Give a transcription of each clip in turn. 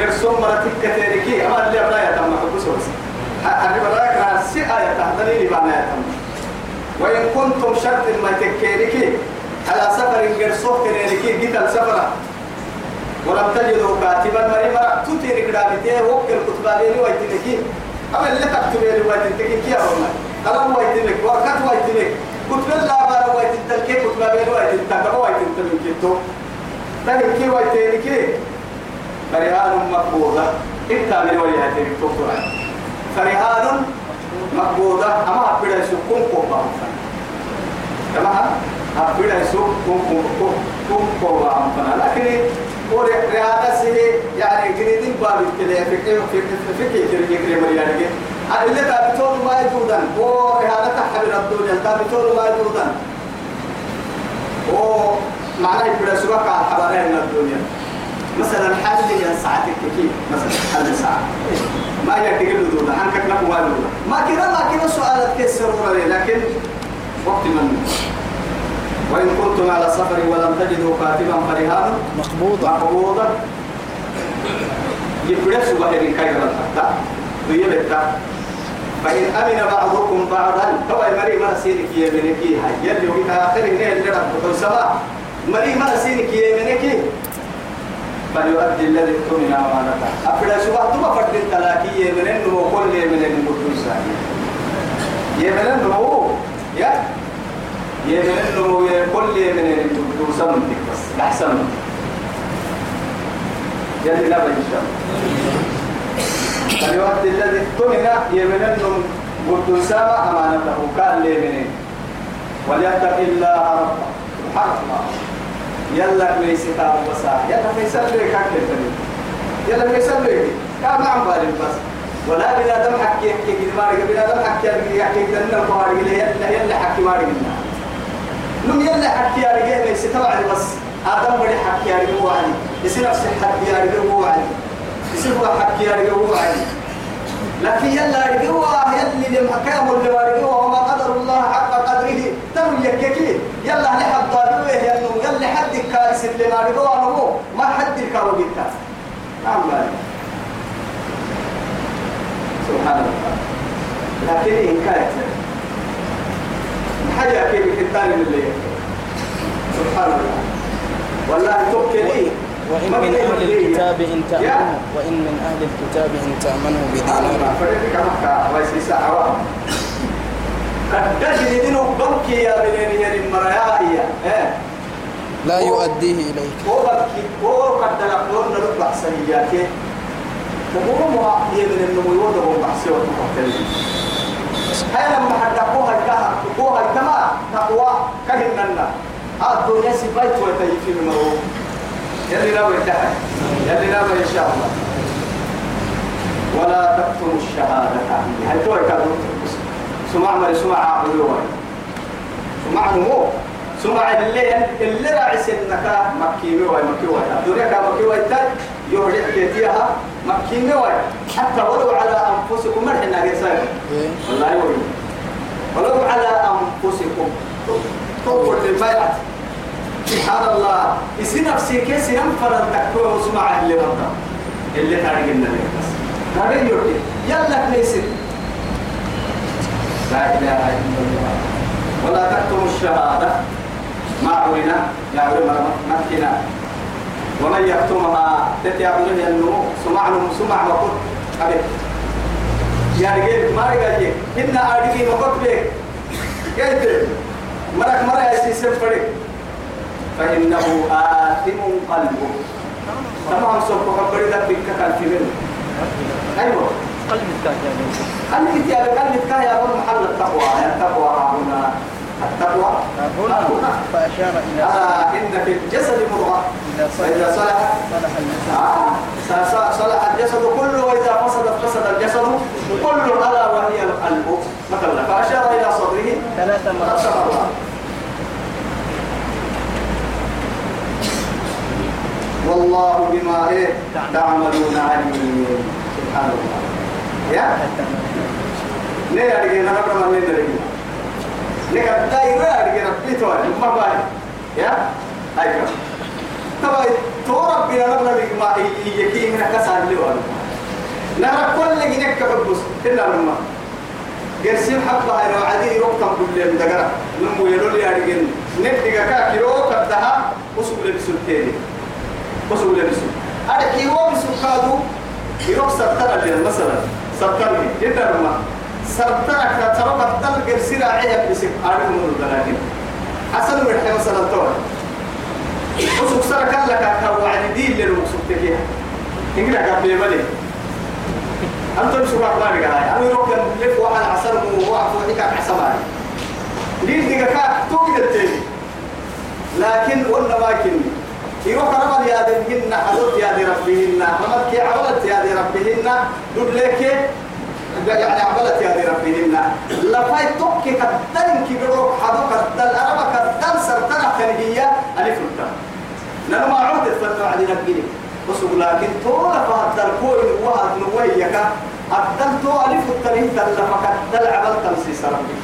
قرصون مرتك كتيركي أما اللي أبدا يتم حبس بس. أنا براك راسي آية تهدني لي بنا يتم وإن كنتم شرط ما تكيركي على سفر قرصون كتيركي قتل سفرة ولم تجدوا كاتبا مريما تتيرك دابتيه وكل كتبالين ويتنكي أما اللي تكتب لي ويتنكي كي أرونا أنا ويتنك؟ وقت ويتنك. كتب الله بارا ويتنكي كتبالين ويتنكي ويتنكي تنكي ويتنكي فرهان مقبوضة. إنت من وجهة الكفر. فرهان مقبوضة. أما أبدا سكون كوبا. تمام؟ أبدا سكون كوبا. لكن ورهان سه يعني جريدين باب في في في في مريانك اللي تابتون ما يجودن. ورهان تحمل الدنيا. تابتون ما يجودن. و معناه يبدا سواك على حوالين الدنيا. مثلا حل يا ساعتك كيف مثلا حل ساعة. ما يدري له دون عنك لك ما ما كذا ما كذا سؤالات كسر لكن وقت من وإن كنتم على سفر ولم تجدوا كاتبا فرهان مقبوضة. مقبوضا يبرس بهر كيف الحتى ويبتا فإن أمن بعضكم بعضا تو مري ما سينك يمنك هاي يلي وفي آخر النهر اللي رب سما مري ما سينك يمنك فليؤدي الذي اؤتمن أمانته. أفلا سبحت ما فرد التلاكي من انه كل من المقدس يمن انه يا. يمن انه كل من المقدس بس أحسن. يلي لا إن شاء الله. فليؤدي الذي اؤتمن يمن انه قدس أمانته. كان لي من وليتق الله ربه. سبحان الله. يلا ميسي كتاب وسا يلا ميسل لك كاكل يلا ميسل لك كام عم بالي بس. ولا بلا دم حكي يحكي كده ما رجع. بلا دم حكي يحكي كده إنه ما رجع. يلا يلا حكي ما رجع. نم يلا حكي يا رجال ميسي تبع بس. آدم بدي حكي يا رجال هو علي. يصير نفس الحكي يا رجال هو علي. يصير هو حكي يا رجال هو علي. لكن يلا رجال هو يلي لم حكام اللي رجال وما قدر الله حق تم يككي. يلا لحد ضالوه يلا يلا حد كارس اللي ما أنا ما حد الكارو بيتا نعم سبحان الله. لكن إن كانت حاجة كيف كتاني من الليل سبحان الله. والله توكلي وإن من أهل الكتاب إن تأمنه وإن من أهل الكتاب إن تأمنه بدينار تجد دينه بمكي يا بنيني يا المرايا لا يؤديه إليك. هو بكي هو قد تلقون نرد سيئاتي وهو ما يمن النمو يوضع بحسي وتقتل هاي لما حدقوها الكهر تقوها الكما تقوى كهننا الدنيا سبايت وتيفي من المروب يلي لا ينتهي يلي لا إن شاء الله ولا تكتموا الشهادة. هل توي كذا سمع مري سمع عقلوا سمع نمو. سمع اللي اللي راعي سنك مكيمي وي مكي وي الدنيا كا مكي وي تاي يوري حكيتيها مكيمي وي حتى ولو على أنفسكم مرحنا جسد والله وي ولو على أنفسكم. تقول للبيعة. سبحان الله. يصير نفسي كيس ينفر تكتوه وسمع اللي رضا اللي تعرف لنا بس هذا يوري يلا كنيسة لا إله إلا الله. ولا تكتموا الشهادة. ما عرنا يا عرنا مكنا ومن يكتمها تتيابنه أنه سمعنا سمع وقل أبي. يا رجال ما رجال إن أرجي وقت بك كيف مرك مرة يسيسم فريق. فإنه آثم قلبه. تمام سوف كبر ذا بك كان في منه أيوه قلب يا قلبك يا أبو محل التقوى. يا التقوى هنا. التقوى؟ هنا. فأشار إلى ألا إن في الجسد مضغة. إذا صلح. صلح. الجسد. آه صلح الجسد كله وإذا فسد فسد الجسد كله. ألا وهي القلب. مثلا فأشار إلى صدره. ثلاث مرات. والله بما إيه تعملون عليم. سبحان الله. يا. ليه أرجع أنا قبل ما نندرج ليه كتاي رأي أرجع نبتي توي ما باي يا؟ أيوة. تبا تو ربنا نبنا بما يكي من كسر اللي وأنا. نرى كل جنك كحبس إلا لما. قرسين حبة هاي وعدي ركم كل يوم دقرا نمو يلول يا رجل. ندق كاكيرو كدها وسوق لبسوا التاني وسوق لبسوا أنا كيو بسوق كادو يروح سرطان اللي مثلا. سرطان جدا لما سرطان كترى بدل قرسين عيب بسك. أعرف من الدلاجين حسن من مثلا تور وسوق سرك لك كوعد دين للمقصود تكيه إنك قبل ملي أنتم شو أخبار جاي أنا يروح لف واحد عسل وواحد حسابي لين دقيقة كاك توقي التاني. لكن قلنا ما كني يروح رمل يا دمهن حدود يا دي ربهن رمل كي عملت يا دي ربهن دول لك يعني عملت يا دي ربهن لفاي توكي كدن كي بروك حدو كدن أربا كدن سرطنة خنجية ألف التام لما عودت فتوى علي نبيني وسوق لكن طول فهد الكون وهد نويك. أدل تو ألف التنين دل فكدل عمل تمسيس ربك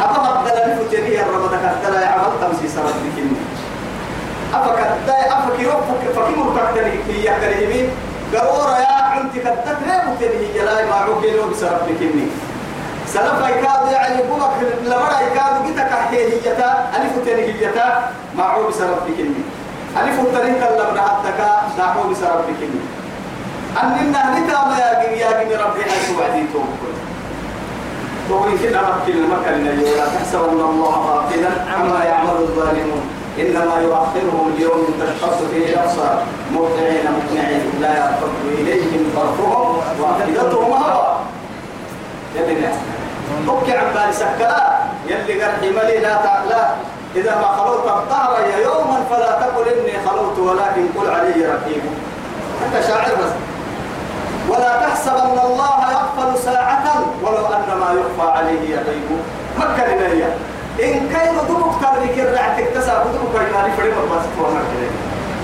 حبا أدل ألف التنين الرمضة كدل عمل تمسيس ربك أفكدل أفكيرو فكيمو كدل هي كريمين قرورة يا عمتي كدت ريبو تنين جلاي ما عوكيلو بسربك سلف يكاد يعني بوك لمرة يكاد جتك هيجتا ألف تنين هيجتا ما عوب بسربك ألف الطريق اللي حتى دعوا بسربك أننا نتا ما يجي يجي ربي حيث وعديتم وإن كنا مكين المكان ولا تحسبن الله غافلا عما يعمل الظالمون. إنما يؤخرهم ليوم تشخص فيه الأبصار. مهطعين مقنعين لا يرتد إليهم طرفهم وأفئدتهم هوى يلي تبكي عن بالي سكلا يلي قرحي ملي لا تعلى. إذا ما خلوت الظهر يوما فلا تقل إني خلوت ولكن قل علي رقيب. أنت شاعر بس. ولا تحسبن الله يغفل ساعة ولو أن ما يخفى عليه يغيب مكة لنيا إن كان دبك ترك الرعتك تسا دبك يماري فريم بس فونا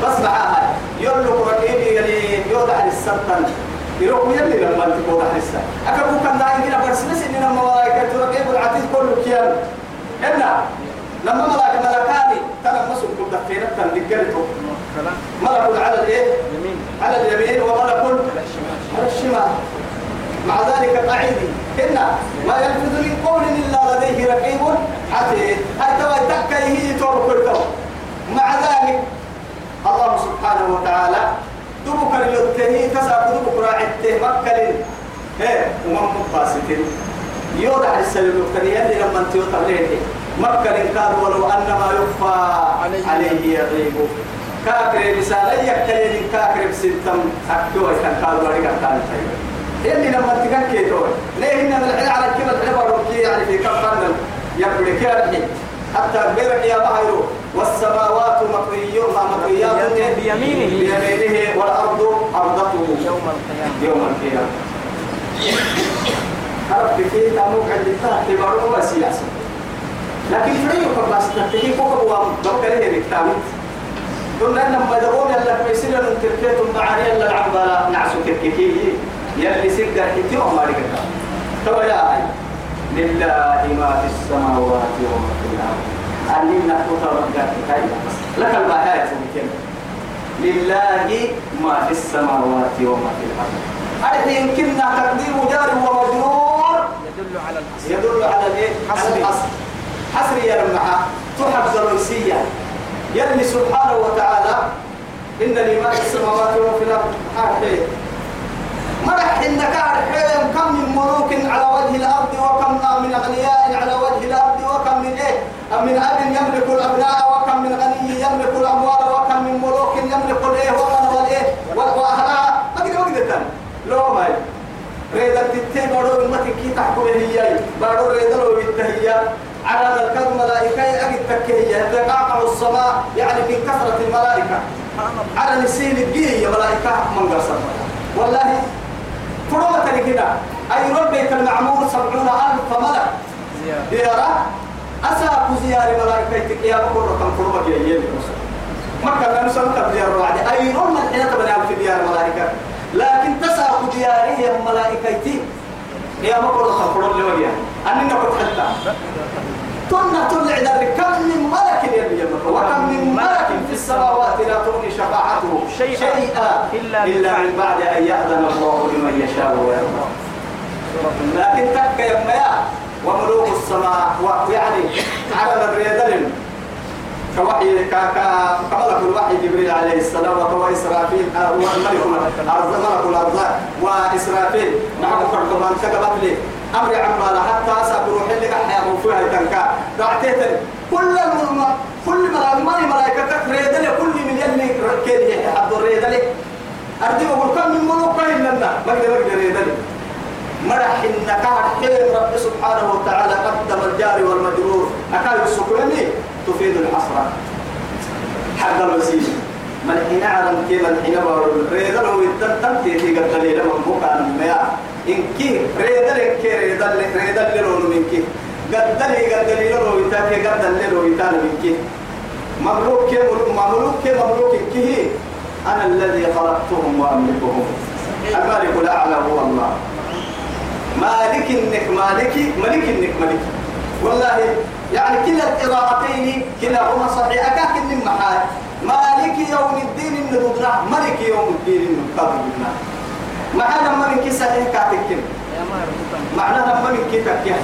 بس معاها يقول رقيب يلي يوضع للسلطن يروح يلي لما تقول حسا أكبر كان داين كده بس بس إننا ملائكة رقيب العتيد كله كيان إنا لما ملك ملكاني ترى مسك كل دفينة تنقلته ملك على؟ يمين على اليمين وملك على الشمال مع ذلك قاعدي إن ما يلفظ من قول إلا لديه رقيب حتى تكا هي تور كرتو مع ذلك الله سبحانه وتعالى دبك اليوتني تسا دبك راعته مكة. إيه ومن مقاستين يوضع السلم اليوتني اللي لما أنت يوتني مكة كان ولو أن ما يخفى عليه. يغيب. كاكر رسالة يكتين كاكر بسنتم. أكتوى كان قالوا لك كان اللي لما كيتو ليه إن الحين على كلمة العبر كي يعني في كم قرن يبدو كي الحين حتى بيرك يا بحيرو والسماوات مطويون مطويات. بيمينه. بيمينه. والأرض أرضته. يوم القيامة. يوم القيامة. ربي كي تاموك عند تحت بارو وسياسة لكن فريق بس تحتكي فوق هو بقى له بكتامت قلنا لما دعونا يلا كويسين لهم تركيتهم معاني يلا العبالة نعسو تركيكي. يلي سكر حتي وما لك تو يا أي لله ما في السماوات وما في الأرض. أننا تترجع لك البهاية ممكن لله ما في السماوات وما في الأرض. أرحي يمكننا تقدير جار ومجرور. يدل على الحصر. يدل على الإيه؟ الحصر. حصري يا رمحة تحب ضرورية يلي سبحانه وتعالى إن لما في السماوات وفي الأرض. حرحين مرح إنك حرحين كم من ملوك على وجه الأرض وكم من أغنياء على وجه الأرض وكم من إيه؟ من أب يملك الأبناء وكم من غني يملك الأموال وكم من ملوك يملك الإيه؟ والله والإيه وأهلها. ما قد لو ما ريدا تتي بارو أمتي كي تحكم هي. بارو ريدا لو بتهيا على الكذب ملائكة أجد تكهية تقاقع السماء يعني من كثرة الملائكة. على نسين الجيه ملائكة من قصر والله فرمة كده أي رب بيت المعمور سبعون ألف ملك زيادة. ديارة أساق زيارة ملائكة يا بقول رقم فرمة يا يلي مكة لا نسمى ديار وعد أي رب من حين تبنى في ديار ملائكة. لكن تساق ديارهم ملائكتي يا بقول رقم فرمة لوجيا أننا كنت حتى. تنا تنا عدد كم من ملك وكم من ملك في السماوات لا تغني شفاعته شيئا شيئا إلا إلا من بعد أن يأذن الله لمن يشاء ويرضى. لكن تك يا وملوك السماء ويعني على الريدل كوحي كملك الوحي جبريل عليه السلام وكوا إسرافيل آه، هو الملك الأرض ملك الأرزاق وإسرافيل. نعم فرقمان كتبت لي أمر عمال حتى أسأل روح اللي أحيا فيها تنكا. دعتيتني كل الم كل ملائكة ملائكة ريدل كل من يلي كيل عبد الريدل أردي أقول كم من ملوك إننا بقدر بقدر ريدل مرح إنك حين رب سبحانه وتعالى قدم الجار والمجرور. أكاد السكوني تفيد الحسرة حق الوسيلة من حين عرم كي من حين بارو. ريدا لو يتنتم تيتي قد دليل من ميا إن كي ريدا لك كي ريدا لك ريدا لرون من كي. قد دلي قد دليل لو يتاكي قد دليل لو يتان من كي مملوك كي. مملوك كي مملوك كي أنا الذي خلقتهم وأملكهم. الملك الأعلى هو الله. مالك انك مالكي ملك انك ملكي والله يعني كلا القراءتين كلاهما صحيح. أكاك من محال مالك يوم الدين النبضنا ملك يوم الدين النبضنا معنى ملك صحيح كاتكين؟ يا ما معناها ملك تكي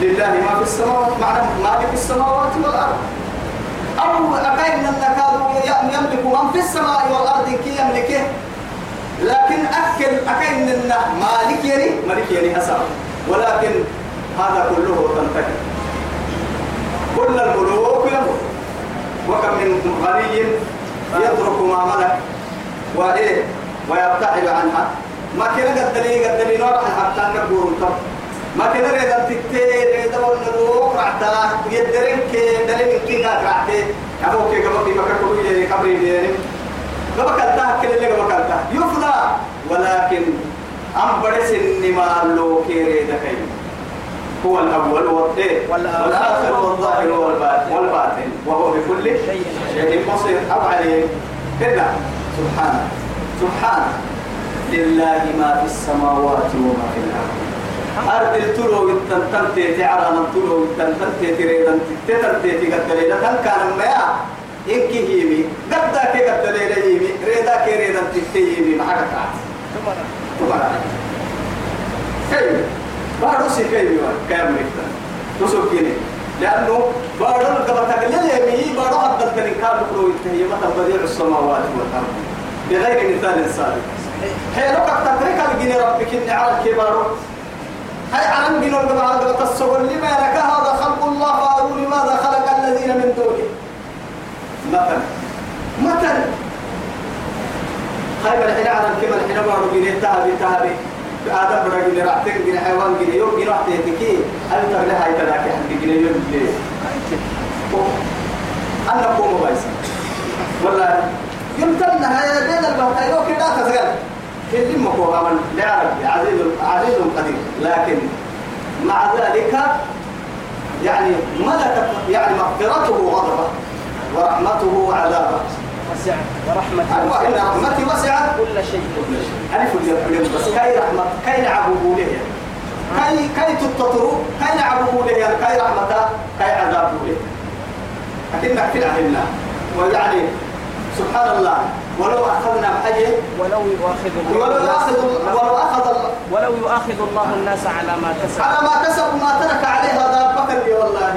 لله ما في السماوات معنى مالك السماوات والأرض. أو أكاين أن يملك من في السماء والأرض كي يملكه. لكن أكل أكين إن مالك يري مالك يري أسر. ولكن هذا كله تنتهي. كل الملوك يموت. وكم من غني يترك ما ملك. وإيه؟ ويبتعد عنها. ما كنا قد دليل قد دليل حتى نقول ما كنا ريدا تكتير ريدا ونروق رعتا يدرين كي دليل كي قاعد رعتي أبوك كي قبل ما كنت يجي قبل يجي قبل كلتا كل اللي قبل كلتا يفنى ولكن أم بدس النما لو كيري دكاي هو الأول والآخر والظاهر والباطن وهو بكل شيء بصير أو عليه كده سبحانه سبحانه لله ما في السماوات وما في الأرض أرض التلو التنتنتي تعرى التلو التنتنتي تريد تنتنتي قد ليلة كان ما إنك هيمي. قد ذاك قد هيمي. ريدا كي ريدا تكتي هيمي. ما حكت ثم تمام كيف؟ بارو سي كيف كام نكتن تسوكيني لأنه بارو قبل تقلل يمي بارو حد التنين كان يتهي مثل بديع السماوات والأرض. بغير مثال سابق. حينك تترك الجن ربك إن على الكبار هاي علم جن الجماعة تصور لما لك هذا خلق الله؟ فاروا لماذا خلق الذين من دونه؟ مثلا مثلا هاي من حين على الكبر حين بارو جن تهبي تهبي آدم جن رعتك جن حيوان جن يوم جن رعتك تكي هل تغلى هاي تلاك حد جن يوم جن أنا قوم بايسا والله. يمتن هاي بين البحثين وكذا تسجل كل مكوها من لعرب عزيز عزيز قدير. لكن مع ذلك يعني ملكت يعني مغفرته غضبه ورحمته عذابه وسعت ورحمة أيوة إن رحمتي وسعت كل شيء. ألف اليوم بس كاي رحمة كاي نعبوا له كاي كاي تتطروا كاي نعبوا له كاي رحمة. كاي عذاب له لكن نحكي لنا ويعني سبحان الله. ولو أخذنا بحاجة ولو يؤاخذ ولو الله يأخذ ولو أخذ الله ولو يؤاخذ الله الناس على ما كسب. على ما كسبوا ما ترك عليها ذا بكر والله.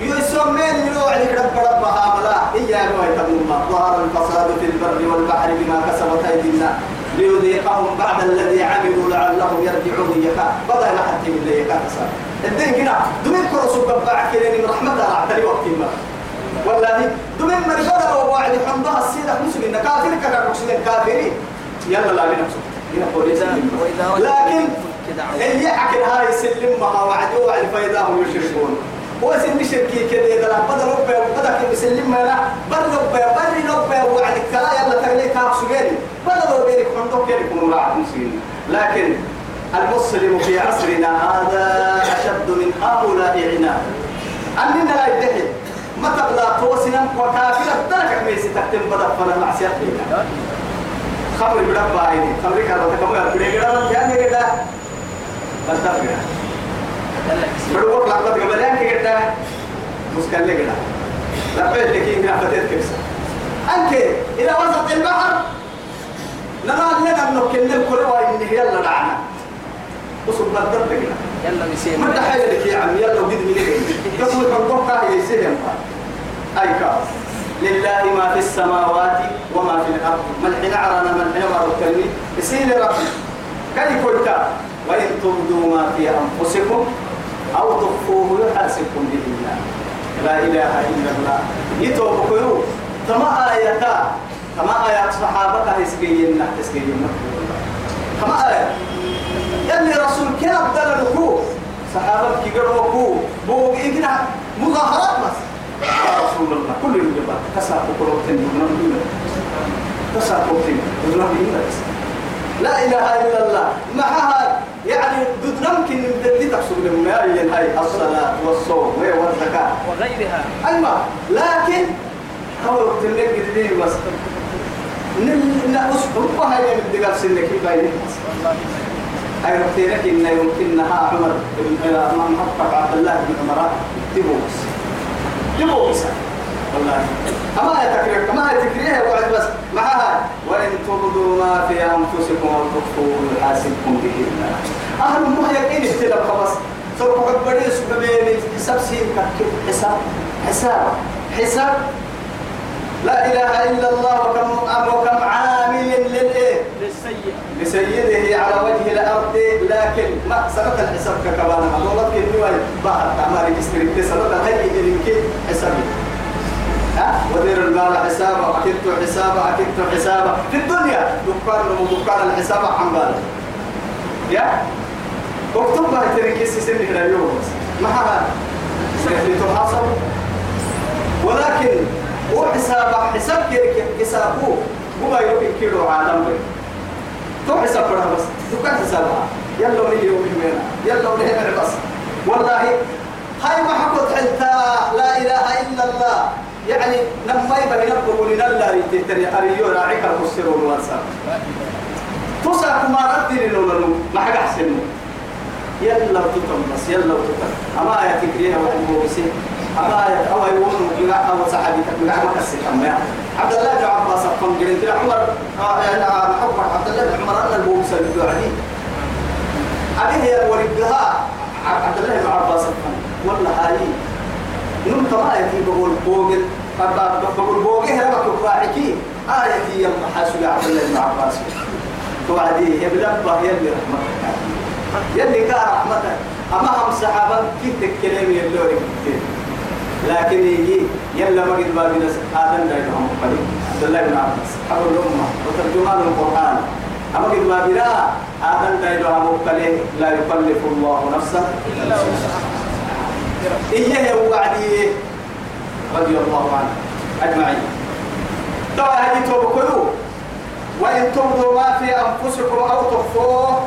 يسمين يلو عليك رب ربها ملا إياه ويتم الله ظهر الفساد في البر والبحر بما كسبت أيدي الناس. ليذيقهم بعد الذي عملوا لعلهم يرجعون يكا بدأ لحد من يكا كسب. الدين كنا دمين كرسوا ببعك لأن من رحمتها أعتري وقت ما والله دمين من بدأ ووعد حمدها السيدة مسلم كافر كذا مسلم كافرين يلا لا رجعوا لكن هي حكي هاي يسلمها وعدوا على الفايدة هم يشركون. وسن شركي كده إذا بدل ربي بدك يسلم لا بل ربي بل ربي وعدك كلا يلا تغلي كاف سجاري بدل ربي كم دوك يكون راح مسلم لكن المسلم في عصرنا هذا أشد من هؤلاء عناد أننا لا يدهي متى لا توسنا وكافر ترك ميسي تكتم بدل فلا معصية فينا. خمر بدب بايني. خمر كذا تكمل بدي كذا يعني كذا بس تفكر بدو وقت لقطة يعني كذا مسكين كذا لا بيت لكن كنا فتيت كبسة. أنك إلى وسط البحر. نرى لنا نكن الكرة إن يلا دعنا. وصل بدر لنا يلا بيسير. ما تحيل لك يا عم يلا وقد من قبل الحكم كاه يسهم أي كاس لله ما في السماوات وما في الأرض. من حين عرنا من حين عرنا يسير ربي. كي قلت؟ وإن تبدوا ما في أنفسكم أو تخفوه يحاسبكم به الله. لا إله إلا الله. يتوبكوا كما آياتا كما آيات صحابك هسكينا هسكينا كما آيات. يلي رسول كنا بدل الكو صحابك كيقروا كو بوق إجنا مظاهرات بس. يا رسول الله كل الجبال كسر كروتين كسر كروتين لا إله إلا الله معها يعني ضد ممكن اللي تقصد من هاي الصلاة والصوم والزكاة وغيرها أيوة لكن هو وقت اللي قد بس نأسحب وهي من دقال سنك باين أي رتينك إن يمكنها عمر بن محقق عبد الله بن عمر تبوس تبوس والله أما كما هي تكريه وعد بس معها وإن تبدوا ما في أنفسكم أو تخفوه يحاسبكم به الله أهل ما يقين اختلاف خلاص سوف عبري سببين حساب سين حساب. حساب حساب لا إله إلا الله وكم وكم عامل لسيده على وجه الأرض لكن ما سنة الحساب ككبانا. هذول في الدول بحر. تعمل يستريد سنة هاي يمكن حسابي ها؟ ودير المال حسابه. أكدت حسابه. أكدت حسابه. في الدنيا دكان دكان الحساب عن يا؟ اكتب ما تركي سن هنا اليوم ما هذا سيحصل ولكن هو حساب حساب كيف حسابه. هو يمكن كيلو عالم تو حساب بره بس. دكان حسابها يلا ولي يوم يومين يلا ولي بس والله هاي ما حكت حتى لا إله إلا الله. يعني لما يبقى ينبغوا لنا لا يتتري أريو راعيك المسر والوانسا تسا كما ردي لنولنو ما حق أحسنه. يلا تتم يلا تتم أما آية تكريها وحبه بسي أما آية أو يقولون بقى أو صحابي تبقى ما كسي كما عبد الله بن عباس قام قلت عمر محمد عبد الله بن عمر أن البوكس اللي عليه عليه يا ولدها عبد الله بن عباس والله هاي نم كما يتي بقول بوغل بقول بوغل هلا بقول راعيكي آية يم حاسب عبد الله بن عباس. توعدي يبلغ يلي رحمتك. يلي كان رحمتك. أما هم صحابة كيف تكلم يلوري لكن يجي يلا ما قد بابنا آدم لا يفهم قليل عبد الله بن عباس. أبو الأمة. وترجمان القرآن. أما قد بابنا آدم لا يفهم قليل لا يكلف الله نفسا إلا وسعها إيه؟ وعدي رضي الله عنه. أجمعين. ترى هذه توبكلوا وإن تبدوا ما في أنفسكم أو تخفوه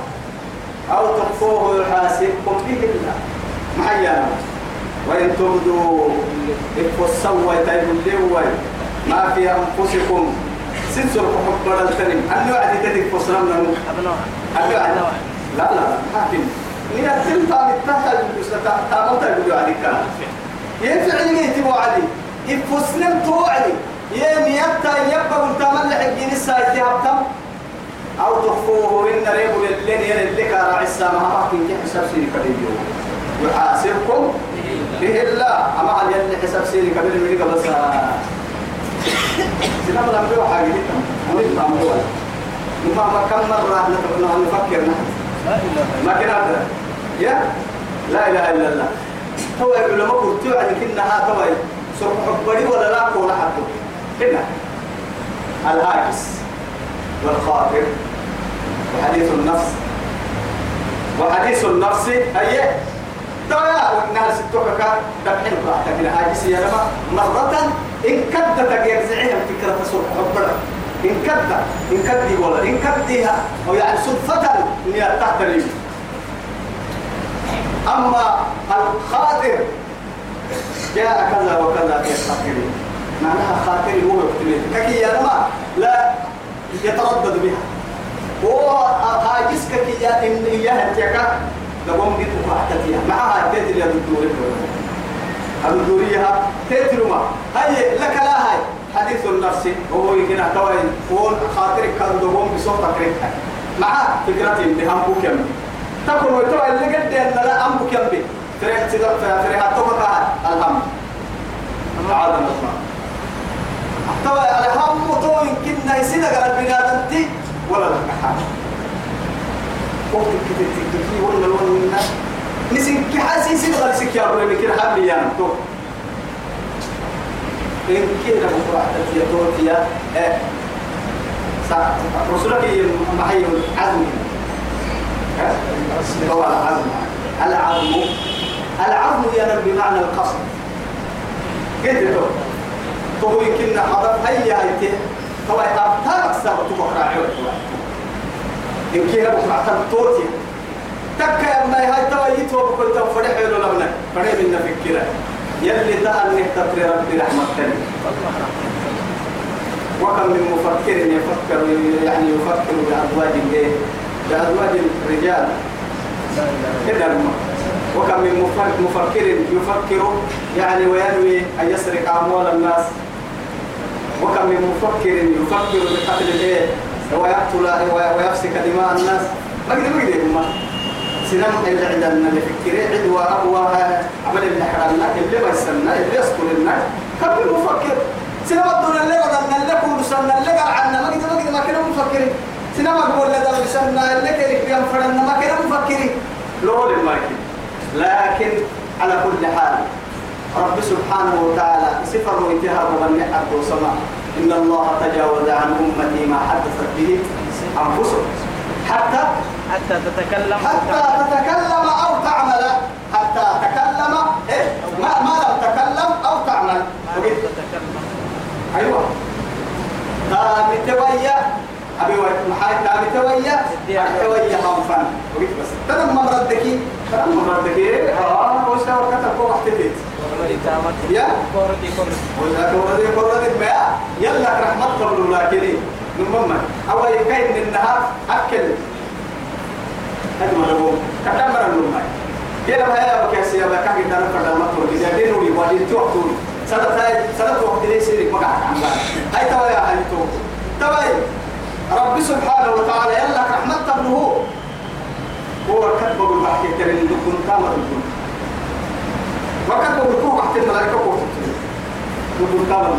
أو تخفوه يحاسبكم به الله معينا وإن تبدوا إفسوا تيبلوا ما في أنفسكم. سنسر حب الكريم أن يعدي تدك فسرنا أبناء أن يعدي لا لا حاكم من التلفة بالتحت تامتا يقولوا عليك. ينفع لي يتبوا علي. يفسنم توعلي يم يبتا يبقى قلت ملح الجن السايتي هبتم أو تخفوه إن ريبو للين يلي لك راعي السامة ما كنت حساب سيري كبير يحاسبكم به الله أما عن يلي حساب سيري كبير من بس سلام الأمر حاجة جدا أريد أمر ما كم مرة نفكر إله إلا ما كان هذا يا لا اله الا الله تو يقول لما قلت يعني كنا تو سوف حبري ولا لا ولا حد كنا الهاجس والخاطر وحديث النفس وحديث النفس أي ترى والناس ستوكا دبحين راحتك الهاجس يا لما مرة إن كدتك يجزعها الفكرة سوف حبرك إن كد إن كد ولا إن كدها أو يعني صدفة إن تحترم أما الخاطر جاء كذا وكذا في الخاطر. معناها خاطر هو يكتمل كي يا ما لا يتردد بها. هو هاجس كي يا إن إياها تيكا لقوم جيت وقعتها معها تيت اللي الدكتور الدكتورية تيتلو ما. هاي لك لا هاي. حديث النفس. هو يمكن أحتوى هون خاطرك كان دوم بصوت تكريك مع فكرة بهم بكم تكون وتوى اللي قد أن لا أم بكم بي فريق تدق فريق توقع الهم. تعالى الله. أحتوى على هم تو يمكن يصير على البنادم تي ولا لك حاجة. وقت كده تكفي ولا ولا نسين كحاسي سين غير سكيا ولا بكير حبل يا تو إن كده بقرأ تفيا توفيا إيه؟ رسولك محي عزم هو العزم العزم العزم ينم بمعنى القصد. كده تو تو يمكن حضر هيا هيتي هو أبتار أكثر تبقى عيوة يمكن بقرأ تنتوتي تكا ما هاي تويت وبكل تفرح له لبنا فرح من فكرة يلي تأني تطري ربي رحمة وكم من مفكر يفكر يعني يفكر بأزواج الايه؟ بأزواج الرجال. كده وكم من مفكر يفكر يعني وينوي أن يسرق أموال الناس. وكم من مفكر يفكر بقتل الايه؟ ويقتل ويفسك دماء الناس. ما قدر ما قدر سنم اللي عندنا اللي فكري عدوى أبوى عمل حرمنا اللي ما يسمنا اللي يسكن لنا كم المفكر سنم الدنيا اللي غدا اللي كل سنة اللي قال عنا. ما قد ما قد ما كنا مفكرين. سنم أقول لنا سنة اللي كيف يوم فرنا ما كنا مفكرين. لول الماكين لكن على كل حال رب سبحانه وتعالى سفر وانتهى ومن حد وسماء إن الله تجاوز عن أمتي ما حدثت به أنفسهم. حتى حتى تتكلم حتى تتكلم أو تعمل. حتى تكلم إيه؟ ما, ما لم تكلم أو تعمل. أيوة. تامي تويا أبي محاي تامي تويا تويا خنفان وقلت بس. تنم مردكي تنم مردكي آه وش لو كتب فوق احتفيت يا كوردي كوردي كوردي ما يلا رحمة الله لكن نمما أول كاين النهار أكل أجمل أبوه كتمر النوم يلا ما هي بكيس يا بكا كده نفرد المطور إذا دينوا لي وادي توقتون سنة سنة وقت ليس لك مقع عن هاي توا يا هاي تو توا رب سبحانه وتعالى يلا رحمة ابنه هو كتب بالبحث ترى اللي دكتور تامر دكتور وكتب بالكوع تحت الملائكة كوع دكتور تامر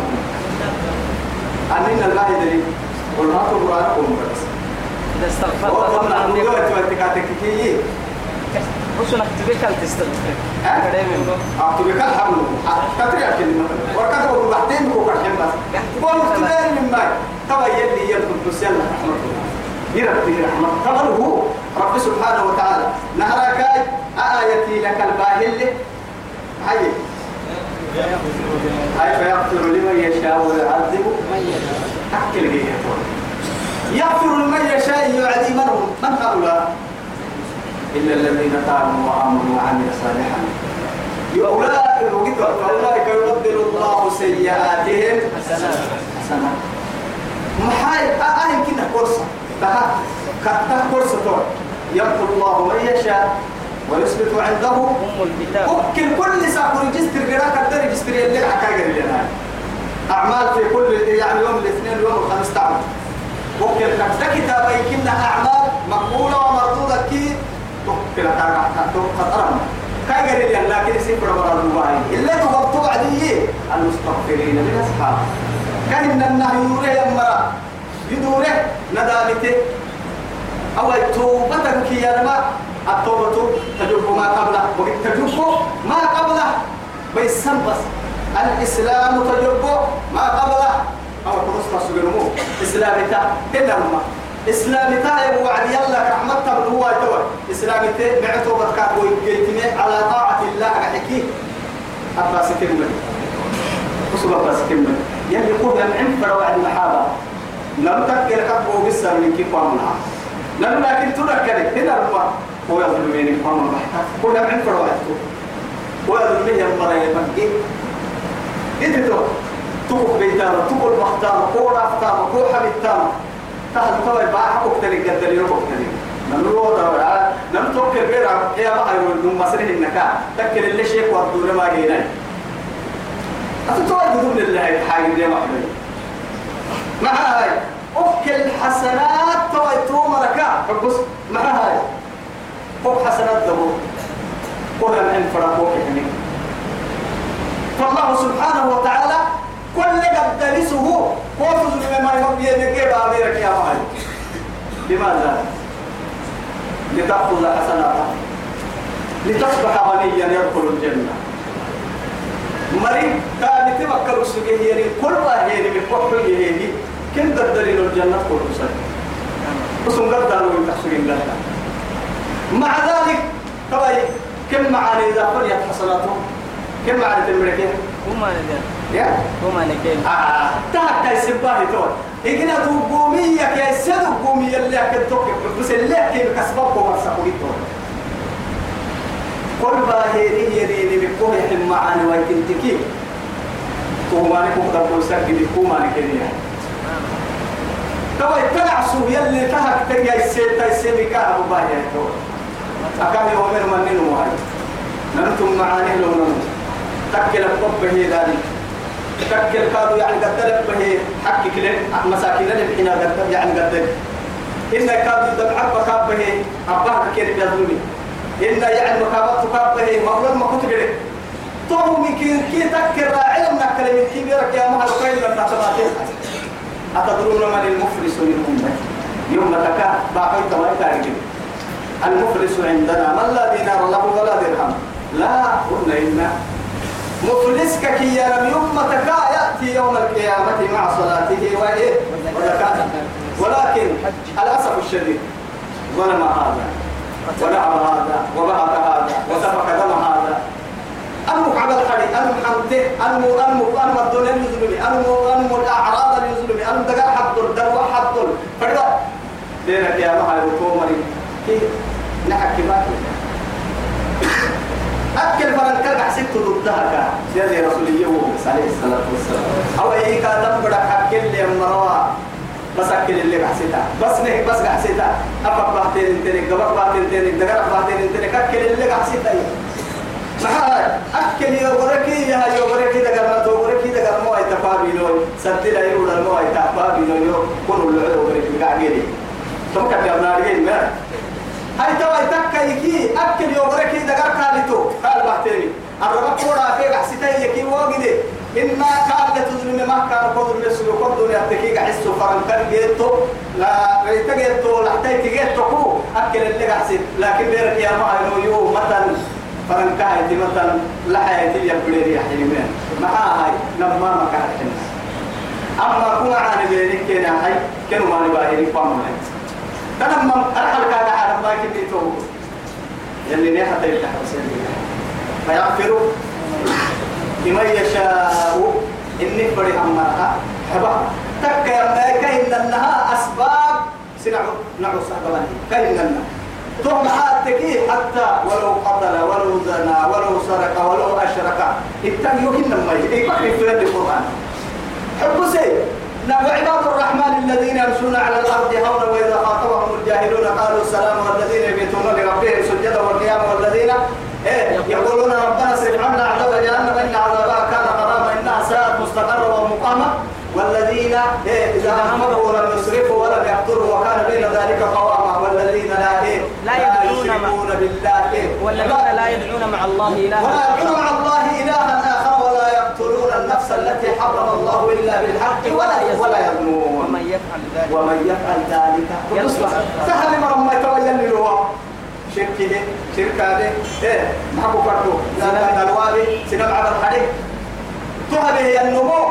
أننا الله يدري تبرع لكم بس إذا استغفرت وقلنا نقول يكون تبتكاتك كي رسلك تبكى تستغفر أعطيك الحمل كتري كلمة وكتب البحثين كوكا حمد. قول اختبار من ماي. يلي يدخل بس يلا رحمة الله يربي رحمة. هو. رب سبحانه وتعالى. نهرك آيتي لك الباهل هاي هاي فيغفر لمن يشاء ويعذب؟ حق الجيش يغفر لمن يشاء يعذب من من هؤلاء؟ إلا الذين تابوا وآمنوا وعملوا صالحا. أولئك فأولئك يبدل الله سيئاتهم حسنات محاي أهل كنا كورسة كتا كورسة يغفر الله من يشاء ويثبت عنده. أم الكتاب. ممكن كل ساعة ريجستر قراءة قدر ريجستر اللي حكاية لنا أعمال في كل يعني يوم الاثنين يوم الخميس تعمل ممكن كتا كتاب يمكن أعمال مقبولة ومردودة كي تقبل خطرنا كاي قال لي لكن سيفر برا الواي إلا تغطوا عدي المستغفرين من أصحاب كان النهي يوره يمرا يدوره ندامته. أو توبتك يا لما التوبة تجب ما قبله. وقد تجب ما قبله بيسم بس. الإسلام تجب ما قبله. أو تنصر سجنمو إسلامتا تنمى إسلامي تا وعد يلا رحمة هو توا إسلامي تا معتو بتكات ويجيتني على طاعة الله. حكي. أباس كلمة وصل أباس كلمة يلي يقول يا معين فروع المحابة. لم تكل كبو بسر من كيف وامنا لم لكن تذكر هنا ربما هو يظلم من فهم البحث كل معين فروع ويظلم من يمرا يمكي تو تقف بيتانا تقول مختار قول أفتار قول حبيتانا تهل توي باع أكتري قدر يروح أكتري نمرو دورا نم توكل بيرا يا ما هي من مسرح النكا تكل اللي شيء وردور ما جينا. أتتوي بدون الله حاجة دي ما حبي مع هاي؟ أكل حسنات تويتو مركا حبس مع هاي فوق حسنات دبو كل العلم فرقوك يعني. فالله سبحانه وتعالى كل قد درسه قوت ما يمضي يدك بابيرك يا مهي لماذا؟ لتأخذ حسناته. لتصبح غنيا يدخل الجنة. مريض كان تفكر السجيه يعني كل واحد من قحل يهدي كم قدرين الجنة كل سنة بس قدروا من تحسين لها مع ذلك طبعا كم معاني إذا فريت حسناته كم معاني تمركين هما ندير يا؟ هما نكين آه تحت السباحة تقول إجنا دوبومية كي سدو بومية اللي أكدتوك بس اللي كي بكسبك ومرسقوا تقول كل باهيري يريني بكوه يحم معاني ويكنتكي كوماني كوكتا بوسك دي كوماني كنيا تبا يتلع سو يلي تهك تجي السيتا السيمي كاه أبو باهي أكاد يومر منين وهاي ننتم معاني لو ننتم تكل الطب هي ذلك. تكل كادوا يعني قدر به حق كده مساكين اللي حين قدر يعني قدر إن كادوا دمعك بكاب به أباه كده بيظلمي إن يعني مكابات كاب به مغلوب ما كنت كده تو مكين كي تكر نكل من كبيرك يا مهل كاين من تحتماتين أتدرون من المفلس منهم يوم تكا باقيت ما يتعرف المفلس عندنا. من لا دينار له ولا درهم؟ لا قلنا إن مفلس كي لم يمتك يأتي يوم القيامة مع صلاته وإيه؟ ولكن الأسف الشديد ظلم هذا ونعم هذا وبعث هذا وسفك دم هذا. أنمك على الحري أنم حمته أنم أنم أنم الدنيا يزلمي أنم أنم الأعراض يزلمي أنم دقال حدل دلوا حدل فردا دينك يا مهي وكومري كي نحكي باكي أكل فلن كرع ست ضدها كا يا رسول الله عليه الصلاة والسلام. أو أي كادم بدك أكل لي مروا بس أكل اللي بحسيتا بس نه بس بحسيتا أبغى بعدين انتني قبل بعدين انتني دقر بعدين انتني أكل اللي بحسيتا معها أكل يوغركي يا يوغركي دقر ما توغركي دقر مو أي تفابيلو سدلا يقول المو أي تفابيلو يو كل اللي يوغركي قاعدين كان يبنى رجال ما؟ هاي توا يتكا يكي أكل يوغرك دقر كالتو قال بحتري. الرب كورا في حسيتي يكي واجد إن قال تزلم ما كان قدر نسل قدر يتكي حسو فرنكر جيتو. لا ريت جيتو. لحتى تجيتو كو. أكل اللي حسيت لكن بيرك يا إنه يو مثلا فرنكا هاي مثلا لا هاي يبلي يا حلمين ما هاي. لما ما كان أما كنا عن بينك كنا هاي. كانوا ما نباهي فامنا تنمم أرحل على ما كنت لمن يشاء. إني أمرها أنها أسباب. سنعو نعو كأن أنها تهم حاتكي حتى ولو قتل ولو زنى ولو سرق ولو أشرك. اتقوا كنا ما يبقى في القرآن حب نعم عباد الرحمن الذين يمشون على الأرض هونا وإذا خاطبهم الجاهلون قالوا السلام والذين يبيتون لربهم سجدا والقيام والذين إيه يقولون ربنا اصرف عنا عذاب جهنم إن عذابها كان غراما إنها ساءت مستقرا ومقاما والذين إيه إذا همروا لم يسرفوا ولم يقتروا وكان بين ذلك قواما والذين لا إيه لا يدعون بالله إيه. والذين لا يدعون مع الله ولا إلها يدعون مع الله إلها آخر ولا يقتلون النفس التي حرم الله إلا بالحق ولا ولا يظنون ومن يفعل ذلك. ومن يفعل ذلك يصبح. سهل مرة ما يتولى اللي هو شركة دي إيه محبو لا لا الوالي سنم على الحديث تهبه النمو.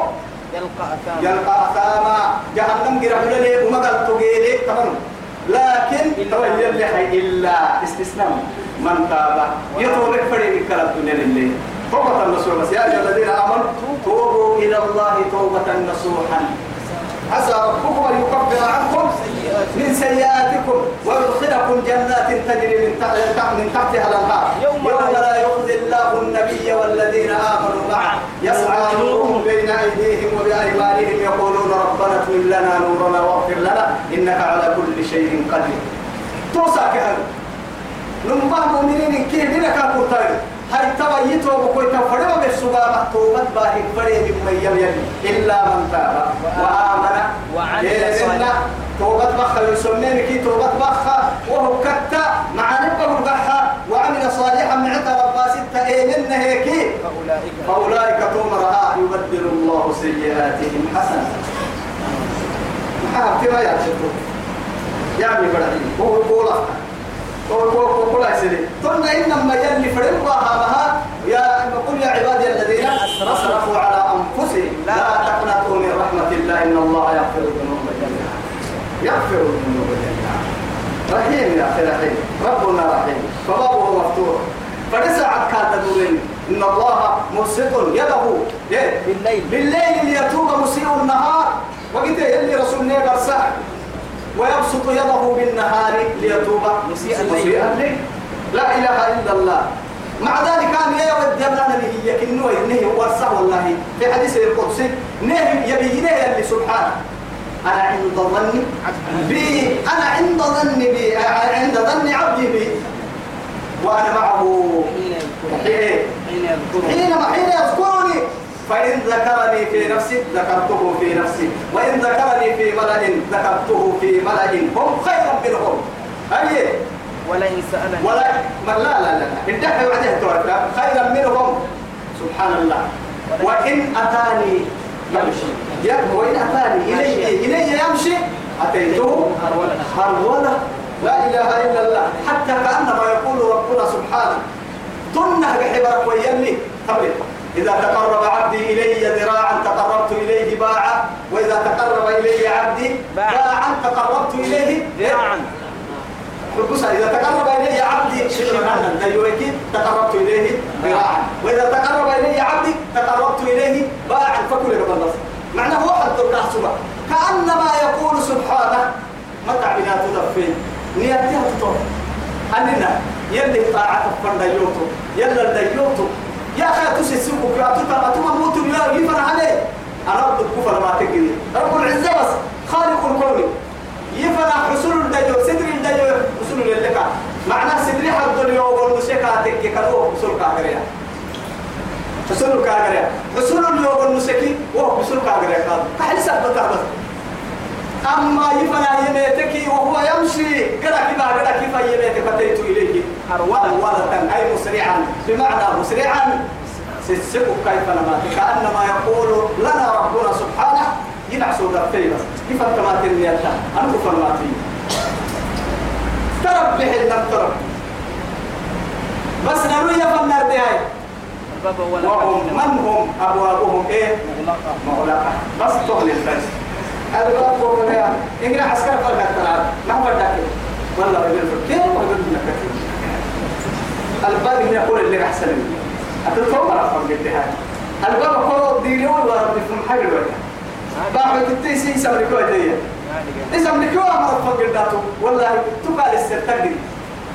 يلقى أثاما. يلقى أثاما. جهنم قرب لي وما قال تقيلي. تمام. لكن توجه اللي حي إلا. استثناء. من تاب. يطول فريق الكلام الدنيا لله توبة النصوح. يا أيها الذين آمنوا توبوا إلى الله توبة نصوحا. عسى ربكم أن يكفر عنكم من سيئاتكم ويدخلكم جنات تجري من تحت من تحتها الأنهار. يوم يوم لا يخزي الله النبي والذين آمنوا معه. يسعى نورهم بين أيديهم وبأيمانهم. يقولون ربنا اتمم لنا نورنا واغفر لنا. إنك على كل شيء قدير. توسع كهذا. نمبه مؤمنين كيف؟ لك أقول هاي تويتو وكوي تفرما بالسبا توبت باهي فري بما يلي. إلا من تاب وآمن. وعمل صالحا. توبت بخا يسمين كي توبت بخا. وهو كتا مع نبه البحا وعمل صالحا معتا ربا ستة. إيمن هيكي فأولئك. فأولئك تومرها يبدل الله سيئاتهم حسنة. محاب كما يعشقون يعني بدأي هو قولا هو هو هو قولا سيدي. ثم إنما يلي فرقها بها يا قل يا عبادي الذين أسرفوا على أنفسهم لا تقنطوا من رحمة الله إن الله يغفر الذنوب جميعا. يغفر الذنوب جميعا. رحيم يا أخي رحيم. ربنا رحيم. فبابه مفتوح. فنسعد كان تدورين إن الله مبسط يده. إيه؟ بالليل. بالليل ليتوب مسيء النهار. وقلت يلي رسول نيبر سعد ويبسط يده بالنهار ليتوب مسيء الليل. لا إله إلا الله. مع ذلك كان يا ود يبلغنا به يكنه إنه ورثه والله. في حديث القدسي نه يبي نه اللي سبحانه أنا عند ظن بي أنا عند ظن بي عند ظن عبدي بي. وأنا معه. حين يذكرون حينما حين يذكرني. فإن ذكرني في نفسي ذكرته في نفسي. وإن ذكرني في ملأ ذكرته في ملأ. هم خيرا منهم. أي؟ ولئن سألني. ولا ما لا لا لا. انتهى وعده توكل خيرا منهم. سبحان الله وإن أتاني يمشي. يا وإن أتاني إلي إلي يمشي أتيته هرولة. هرولة لا إله إلا الله. حتى كأنما يقول ربنا سبحانه تنه بحبرك ويلي. تبرك إذا تقرب عبدي إلي ذراعا تقربت إليه باعا وإذا تقرب إلي عبدي باعا. تقربت إليه ذراعا بص إذا تقرب إلي عبدي ديوكي تقربت إليه ذراعا وإذا تقرب إلي عبدي تقربت إليه باعا. فكل النصر معناه هو حد النحسبة كأنما يقول سبحانه متى بنا تدفين نيتها تطور أننا يلي طاعة فرد يوتو يلا ديوتو أخي تسسوك يا تتا أتما موت يا يفر عليه. أرد الكفر ما تجري رب العزة بس خالق الكون. يفرح حصول الدجو صدر الدجو حصول اللي معناه صدري حد اليوم والمسكة تكي كانوا حصول كاغريا. حصول كاغريا. حصول اليوم والمسكي وهو حصول كاغريا. قال كحل سبت بس؟ أما يفنى يميتك وهو يمشي. قرأ كيف قرأ كيف يميتك فتيت إليه هرولة. ولة أي مسرعا. بمعنى مسرعا. سيسكوا كيف نمات كأنما يقول لنا ربنا سبحانه ينعس دفتي بس كيف أنت ما تنمي أنت؟ أنا كفر ما تنمي ترب بحل ترب بس نروي فنار دي هاي الباب وهم من هم؟ أبوابهم إيه؟ مغلقة. بس تغني البس هذا باب بوم يا إننا عسكر فرق التلعب ما هو ذاك؟ والله رجل كيف؟ رجل من كثير الباب يقول اللي أحسن مني. أتطور على فرق الدهاء الباب كله دينون ورب في محل وجه باب تتيسي سمركوا دي إذا سمركوا ما فرق الداتو والله تقال السرتقي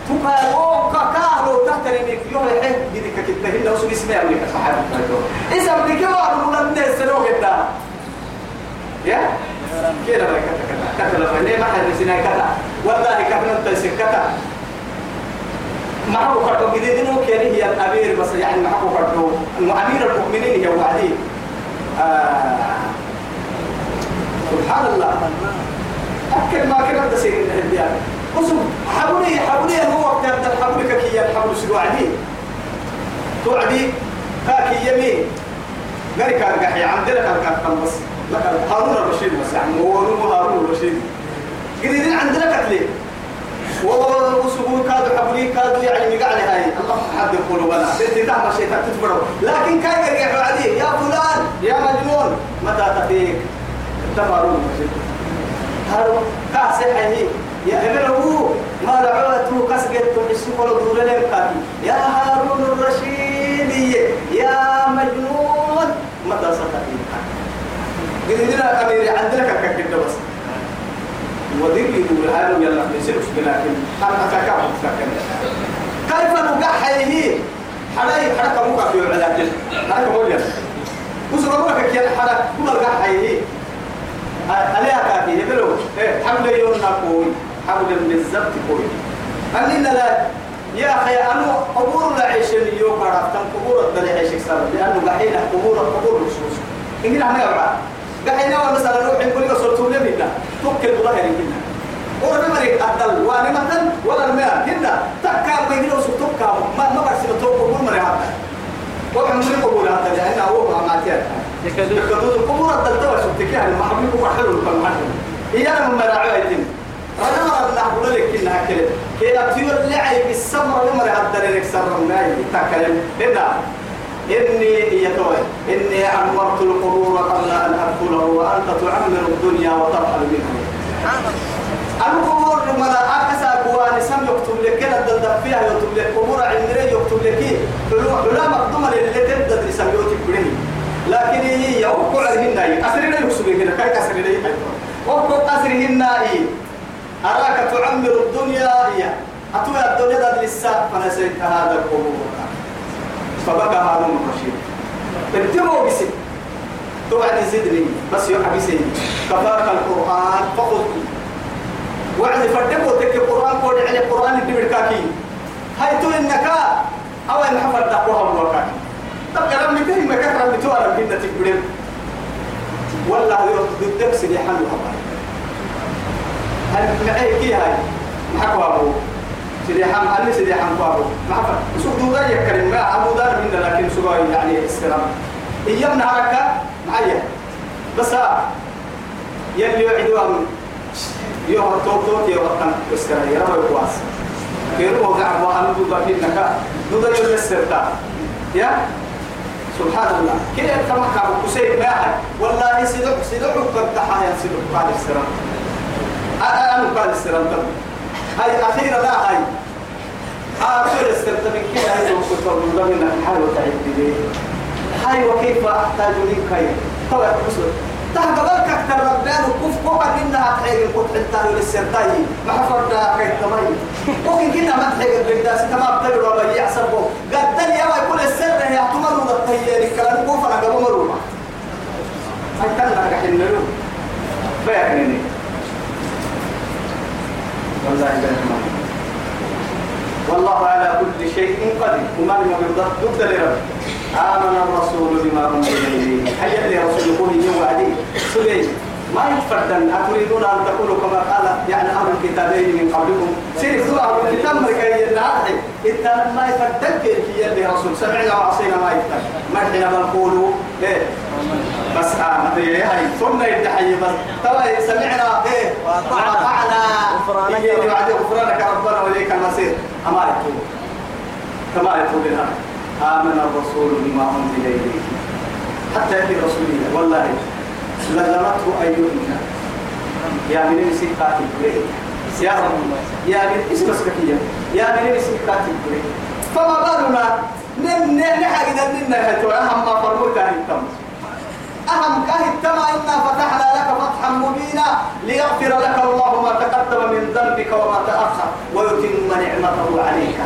تقال أو كاكارو تحترمك يوم الحين جدك كتبه إلا وسوي اسمه أولي كفحة إذا سمركوا أنا من الناس سنوك الدار يا؟ كده بقى كذا كذا لما ليه ما حد سنا كذا والله انت سكتا معه كردو جديد انه كان هي الأمير بس يعني معه كردو امير المؤمنين هي وعدي. آه سبحان الله. أكل ما بس يقول الهديان قصو حبولي حبولي هو وقت أنت حبولي كي الحبول سلو عدي. توعدي كاكي يمين. غير كان قحي عندنا كان كان بس. لكن هارون الرشيد بس يعني هو هو هارون الرشيد قليلين عندنا كتلي وسبون كادوا حبولي كادوا يعني مقع لي هاي. الله حد قلوبنا بنتي تعمل شيء تتفروا لكن كان يرجع عليه يا فلان يا مجنون. متى تفيك تفروا هارون كاسح هي يا ابنه ما دعوته كسجت السكول دور لك يا هارون الرشيد. يا مجنون. متى ستفيك قلنا أمير عندنا كذا بس. ودير يقول هذا يلا نسيرش لكن أنا أتكلم كيف نقحيه؟ حلاي حركة موقع في العلاج حركة مولية وصل لك كي حركة كل القحيه عليها كافي يبلو حمل يوم نقوي حمل من الزبط كوي. أننا لا. يا أخي أنا قبور لا عيش اليوم عرفتم قبور الدنيا عيش كسر لأنه قحين قبور قبور الرسوس إننا هم يبغى قحين مثلا نروح نقول لك صرتوا توكل ظهر منا ورنا مريك أدل وأنا مثلا ولا الماء هنا تكا ما يجلس تكا ما ما برسل تو قبور مري هذا وعم من قبور هذا لأنه هو ما ماتير يكادوا القبور الدل تو شفتك يعني ما حلو كل حلو. هي أنا من مراعيتين أنا ما أنا أقول لك إنها كده كي أبتير لعي بالسمر لمر هذا لك سر الناي تكلم هنا إني يتوي إني عمرت القبور قبل أن أدخله وأنت تعمر الدنيا وترحل منها. القبور لما أكسا قواني سم يكتب لك كده الدندب فيها يكتب لك. قبور عمري يكتب لك. حلو مقدومة اللي تبدأ يسميوتك بني لكن هي يوقع لهن أسرنا يكسبين كده كاي كسرنا يحيطون وقت أسرهن إيه أراك تعمر الدنيا. هي أتوى الدنيا لسا فنسيت هذا القبور. فبقى هارون الرشيد. ابتغوا بسي توعد زدني بس يحبي سيدي كفاك القرآن فقط وعد فردكو تك القرآن قول على القرآن اللي بالكاكي هاي تو إنك أو إن حفر دقوها الوكاكي طب كلام متهم ما كثر متوى لم تكبرين والله ضدك سيدي حلو هبا هل معي كي هاي؟ محكوا أبو سيدي حم هل سيدي حم أبو محفر سوق دودا يكرم. ما أبو دار من لكن سوق يعني استلام إيام نهارك معي بس يلي يعدوا من يوم توب توب يوم استلام يا رب يقواس كيرو وقع وأنا دودا في النكا. دودا يوم السرتا يا؟ سبحان الله. كيف تمكى بكسيك ما والله سيدك سيدك قد تحايا سيدك قال السلام أنا قال السلام هاي أخيرا لا هاي. آخر استلت من كده هاي وكنت أقول لنا حال وتعب لي هاي وكيف أحتاج لك هاي. طبعا بسر تهبل أكثر ربنا وكف كوكا إنها تحيي القطع التالي للسرطاي ما حفرنا كي تمي ممكن كنا ما تحيي البلداس تمام تلو ربا يحسبه قد تلي يا يقول السر هي احتمال وضطهي الكلام كوفا قبل مروما هاي تلنا كحين نلو بيعني والله على كل شيء قدير. وما لم يرضى ضد لرب. آمن الرسول بما أنزل إليه. حيا لرسول يقول يوم عدي سليم ما يفردن أتريدون أن تكونوا كما قال يعني أهل الكتابين من قبلكم. سيروا أهل الكتاب مركي النعي إنت ما يفردن كيف يلي رسول. سمعنا وعصينا ما يفتن ما حين بنقولوا إيه. بس آه هاي ثم يدحي بس ترى سمعنا إيه وأطعنا غفرانك إيه وعد غفرانك ربنا وإليك المصير. أما يكتب كما يكتب لنا. آمن الرسول بما أنزل إليه. حتى يأتي رسول الله والله لزمته أيهن يا من سكات البريد يا رب. يا من اسم سكية يا من سكات البريد فما بالنا؟ نم نحق دلنا هتو أهم ما فرموك هتم أهم كهتم إنا فتحنا لك فتحا مبينا ليغفر لك الله ما تقدم من ذنبك وما تأخر ويتم نعمته عليك.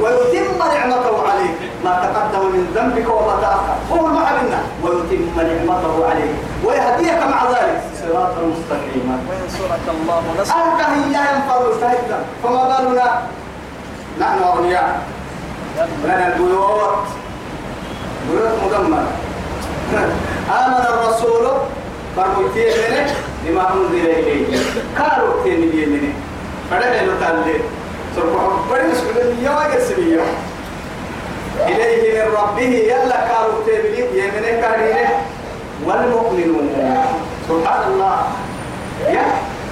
ويتم نعمته عليك. ما تقدم من ذنبك وما تأخر. هو المعلمنا ويتم نعمته عليك. ويهديك مع ذلك. صراطا مستقيما. وينصرك الله. نصرا أنت هي ينفر فهدا فما بالنا؟ نحن أغنياء. لنا البيوت. بيوت مدمرة آمن الرسول فرموتي منه لما أنزل إليه قالوا تيني منه فده لو تعالى سرقوا بدي مسؤول اليوم أجلسني إليه من ربه يلا قالوا تيني يمنه كارينه والمؤمنون. سبحان الله. يا.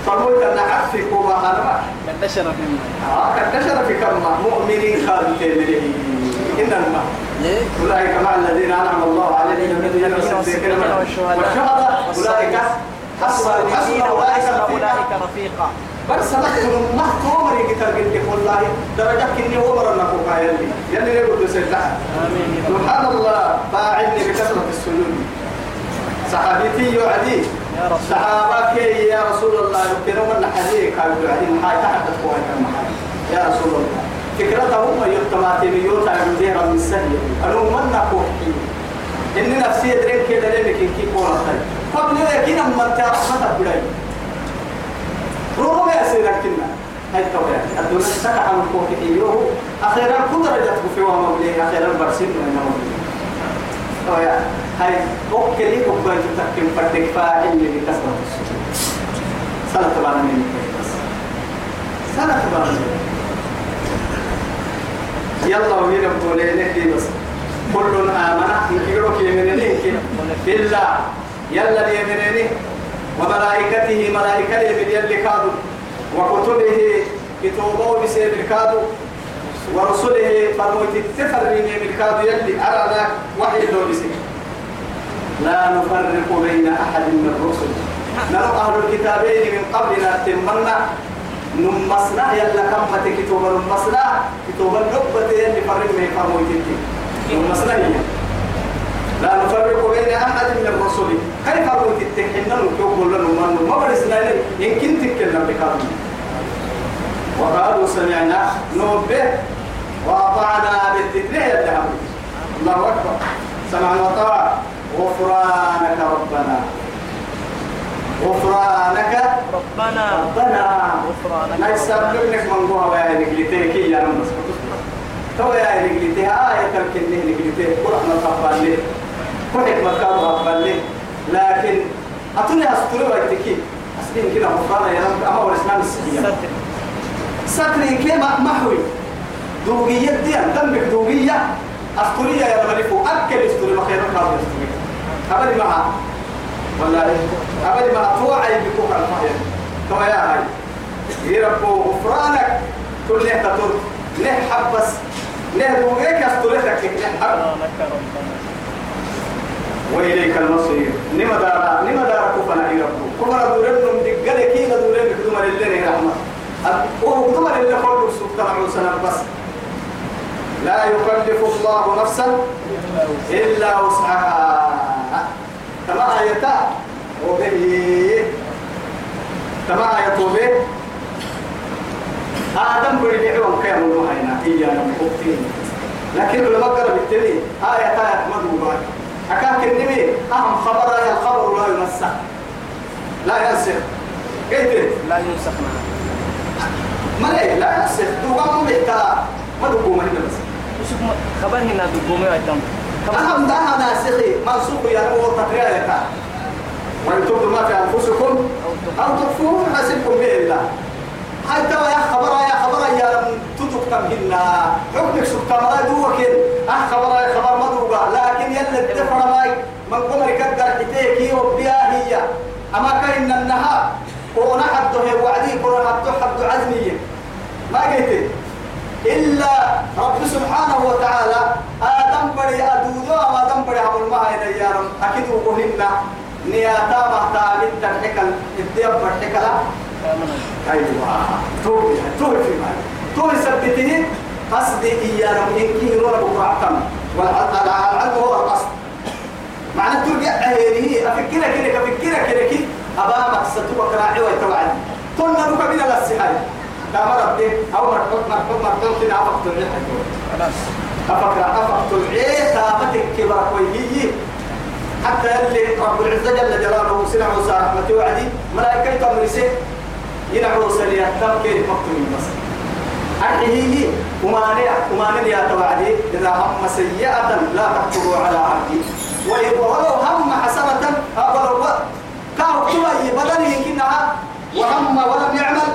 فرموت أن عفك وما هنما انتشر في الماء آه كنتشر في كما مؤمنين قالوا تيني إنما أولئك مع الذين أنعم الله عليهم من والصديقين والشهداء أولئك حسب حسب أولئك رفيقا. رفيقا بس ما تومري كتاب قلت والله درجة كني عمر النقوق يلي. يلي يقول سيدنا سبحان الله فاعلني بكثرة السجود صحابتي يعدي صحابك يا رسول الله. يمكنهم أن حديث قالوا يعدي. محاي تحدث يا رسول الله. فكرته هم يتماتينيون تعمل ديرا من سهل أنا من نقول إن نفسي يدرين كده ليه كي كورا خير قبل لكن أما تعرف ما تقولي روما يا سيدك كنا هاي التوبة دون سكع عن الكوك إيوه أخيرا كل درجة في وما بليه أخيرا برسين من نوم ويا هاي أوكي أوكي تتكلم فردك فاعل اللي السجود سنة تبعنا من سنة تبعنا من يلا وين بقولي لك بس. كل آمن. يكيرو كيمنني بالله يلا ليمنني وملائكته ملائكته من يلي كادو. وكتبه كتبه بسير الكادو. ورسله فرموت التفرين من كادو يلي أرانا وحي بسير. لا نفرق بين أحد من الرسل. نرى أهل الكتابين من قبلنا تمنا نمسنا يلا كم كتب نمسنا كتب اللبة يلي فرق من فرموت نمسنا هي. لا نفرق بين أحد من الرسل. كيف أقول تتحنا نكتب لنا من ما برسنا تتكلم بكلام وقالوا سمعنا. نوبه. وأطعنا بالتكليه الذهب الله أكبر. سمعنا وطاعة غفرانك ربنا. غفرانك. ربنا. ربنا. غفرانك. يسبب لك من جوا ويا نجلتك يا نمس تو يا نجلتك آية تركني نجلتك قرآن تقبل لي كل مكان تقبل لي لكن أتوني أستوري وقتك أسلم كده غفران يا رب. أما السجية ستر. ستري كما محوي دوغية دي دمك دوغية أستورية يا ملكو أكل أستوري ما خير كارد أستوري أبدي معها. والله. أبدي معها توعي بكوك الفاير كما يا هاي. يربو غفرانك كل نه تطر نه حبس. نه دوغيك أستوريتك نه حب وإليك المصير. نما دارا نما دارا كفنا يربو كفنا دورن من دقل كينا دورن بكدوما لله رحمة. وهو كدوما لله قول سبحانه وتعالى بس. لا يكلف الله نفسا إلا وسعها. كما آيتا وبه كما آية وبه آدم بريد عوام كيام المهينا إيانا مقبتين لكن لما قرب التلي آية آية مدوبة أكاك النبي أهم خبر يا الخبر لا ينسخ. لا ينسخ. كيف؟ لا ينسخ ما لا لا ينسخ. دوغام بيتا ما دوغام هنا بس. خبر هنا بالقومي أيضا أهم ده ناسخي. منسوخ يا هو تقرير يا وإن تبدوا ما في أنفسكم أو تخفوه حسبكم به الله. حتى يا خبر يا خبر يا لم تتكتم هنا حكمك سكتم لا دوكن أه يا خبر مدوبة لكن يلا الدفر ماي من قمر كدر حتيكي وبيا هي. أما كان النهار كونا حد وعدي كونا حد حد عزمية ما قلت؟ إلا رب سبحانه وتعالى آدم بري أدودو أما آدم بري عمل ما يا رب. أكيد وقهنا. نياتا محتا بنت الحكل الديب الحكلة أيوة. توبي توبي في مال توبي سبته قصدي إيانا إنكي نور بقرعتم والعلم هو القصد. معنى ترجع هذه أفكرها كده أفكرها كده كده أبا مقصد وكراعي ويتوعد. قلنا لك من السحاي كما ربي أو مرحوك مرحوك مرحوك كده الريحة خلاص. أفقت أفقت الريحة تامتك كبرك ويهي حتى اللي رب العزة جل جلاله سنع موسى رحمته وعدي ملائكة أمرسي ينعو سليا تمكين مكتومين بس أرحيه ومانع ومانع يا توعدي إذا هم سيئة لا تكتبوا على عبدي ولو هم حسنة ولو كاو كتبا بدل يمكنها وهم ولم يعمل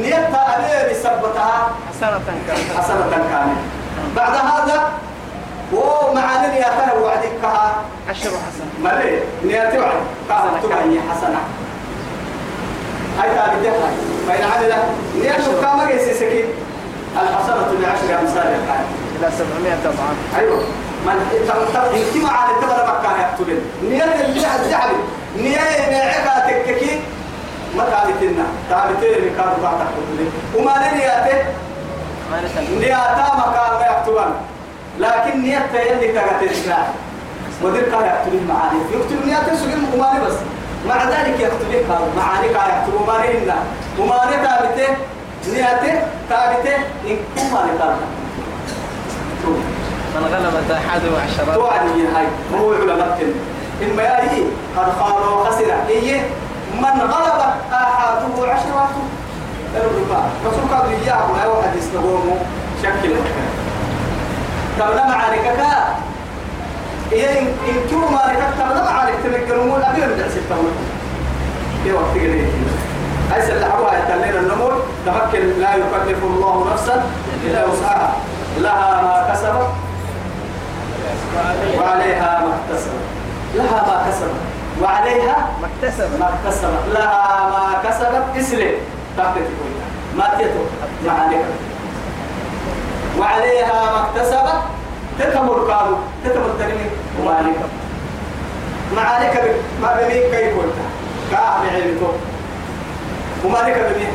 نيتها أبيه بسبتها حسنة كانت حسنة كاملة. بعد هذا ومعاني نياتها وعدكها عشر حسنة. مري نياتي وعد. كانت تبعي حسنة. هاي تابتها فإن عمل نيته كما جيسي سكين الحسنة بعشر أمثال الحال إلى 700 طبعا. أيوه. من اجتمع على تبر مكان يقتلن نية اللي الزعل نية نعكا تككي. ما تابتنا تابتين كانوا بعد تقتلن وما نياته نياتا مكان لا يقتلن لكن نيته يلي تغتلن ودير كان يقتلن معاني. يقتل نياته سجل مقماني بس. مع ذلك يقتلن كانوا معاني كان يقتلوا ماني وماني تابته نياته تابته إن كمان كان من غلبت أحد عشرة توعدي هاي. هو يقول لك إما يأي قد خاب وخسر. إيه؟ من غلب أحده عشرة الربا رسول قال لي يا أبو تقوموا شكل مكان تبنا معارك كا. إيه إن إن كيو معارك تبنا معارك تنقلوا أبي من درس التمر في وقت قليل. هاي سلحوا يتلين النمور تمكن لا يكلف الله نفسا إلا وسعها. لها ما كسبت وعليها ما اكتسبت. لها ما كسبت وعليها ما اكتسب ما اكتسبت. لها ما كسبت اسلم. تحت ما تيتو ما عليك. وعليها ما اكتسبت تكمل قالوا تكمل تنمي وما عليك ما عليك ب- ما بمين كيف قلت؟ كاع بعلمته وما عليك بمين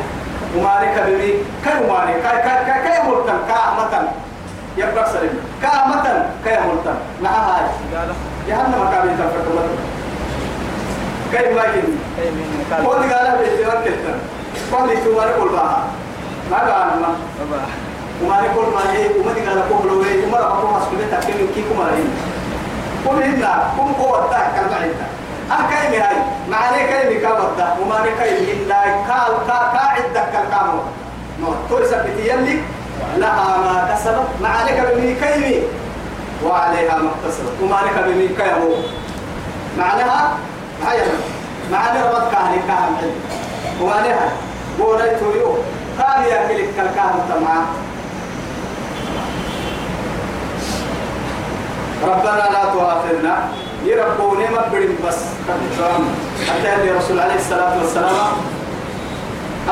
وما عليك بمين كي وما عليك كي كي كي كي ملتن كاع متن يبقى سليم كاع متن؟ كي ملتن مع هاي. جهنم كابين تفكر كيف ما يجي قول قال بيتي وكلتن قول لي تو مالك؟ قول بها. ما قال ما. وما نقول ما هي وما تقال قول لو هي وما رأى قوم مسؤولية تكلم كي كم رأي قول هنا كم قوة تاك كلمة هنا أه كلمة هاي معنى كلمة كابتا وما نكلمة هنا كال كا كاعد دك الكامو نو تورس بتيلي لها ما كسبت معنى كلمة كلمة. وعليها ما اكتسبت وما نكلمة كلمة. معناها؟ هاي معنى ربط كاهن كاهن نها بولاي توريو كان يأكل الكلكام تمام. ربنا لا تؤاخذنا. يربوني ما بدين بس كتام حتى اللي رسول عليه الصلاة والسلام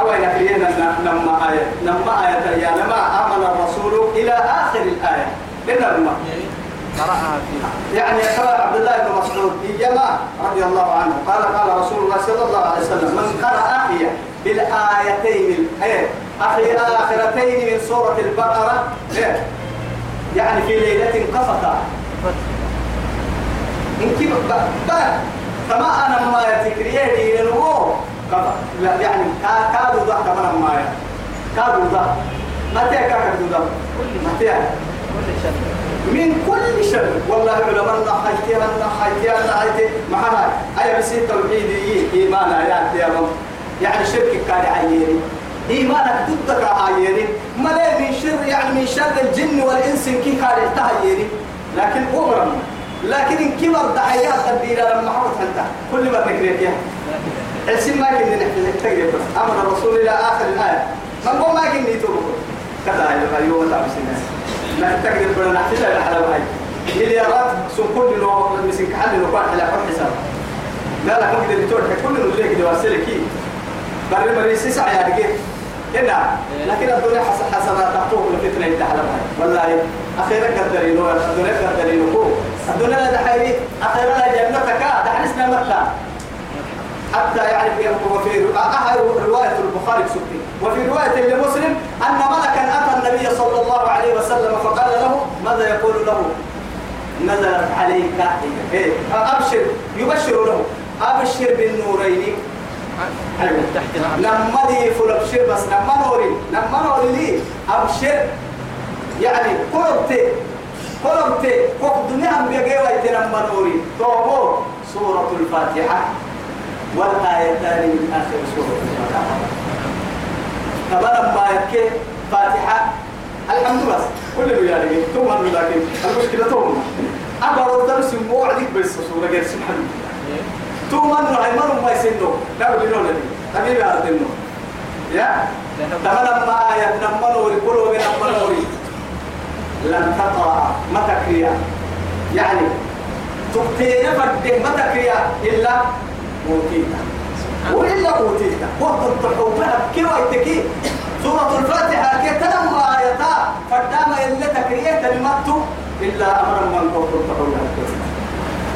أو يكرينا نما آية نما آية يا لما آمن الرسول إلى آخر الآية. إنما قرأها في يعني قال عبد الله بن مسعود إيما رضي الله عنه قال قال رسول الله صلى الله عليه وسلم من قرأ هي بالآيتين أخي آخرتين من سورة البقرة. إيه؟ يعني في ليلة قفتا إن كيف بقى فما أنا ما يتكريه لأنه لا يعني كا- كادوا ضع كمان ما كادوا ضع متى كادوا ضع متى؟ كل شيء من كل شر. والله علماء نحيتي نحيتي نحيتي. معها أي بس التوحيد إيمان يا رب يعني شرك كان عيني. إيمانك ضدك عيني. ما من شر؟ يعني من شر الجن والإنس كي كان يتهيني لكن أمرا لكن إن كبر دعيات الديرة لما حفظ أنت كل ما تكريت يا. السن ما كنا نحن تقريبا أمر الرسول إلى آخر الآية. من هو ما كنا يتوبه كذا أيها اليوم تعبسين لا تقدر بنا. نحتاج على حلال هاي مليارات كل لو مسك حل لو كان على كل حساب. لا لا كم قدر تقول كل لو ليك دوا سلكي بر مريسي سعي على هنا لكن الدنيا حس حسنات تحقق الفتنة انت على هاي والله أخيرا قدرينو الدنيا قدرينو الدنيا لا دحيري أخيرا لا جنتك. دحنسنا مكة. حتى في وفي رواية البخاري سبتي وفي رواية لمسلم أن ملكا أتى النبي صلى الله عليه وسلم فقال له ماذا يقول له؟ نزلت عليك إيه أبشر. يبشر له. أبشر بالنورين. لما لي فل أبشر بس لما نوري لما نوري لي أبشر يعني قربت قربت قرب دنيا هم بيجي ويت لما نوري توبو سورة الفاتحة والآيتان من آخر سورة الفاتحة طبعا ما يبكي فاتحة الحمد لله كل اللي يعني ثم لكن المشكلة ثم أبا الدرس مو عليك بس سورة غير سبحان الله ثم أنه عمر ما يسنو لا بلون لي حبيبي أردنو يا طبعا ما كله من نمنوري لن تقرأ ما تكريا يعني تبتين فرده ما تكريا إلا أوتيتا وإلا أوتيتا وقت التحوبها كي ويتكي سورة الفاتحة كي تنم آياتا فردام إلا تكريا تنمتو إلا أمر من قوت التحوبها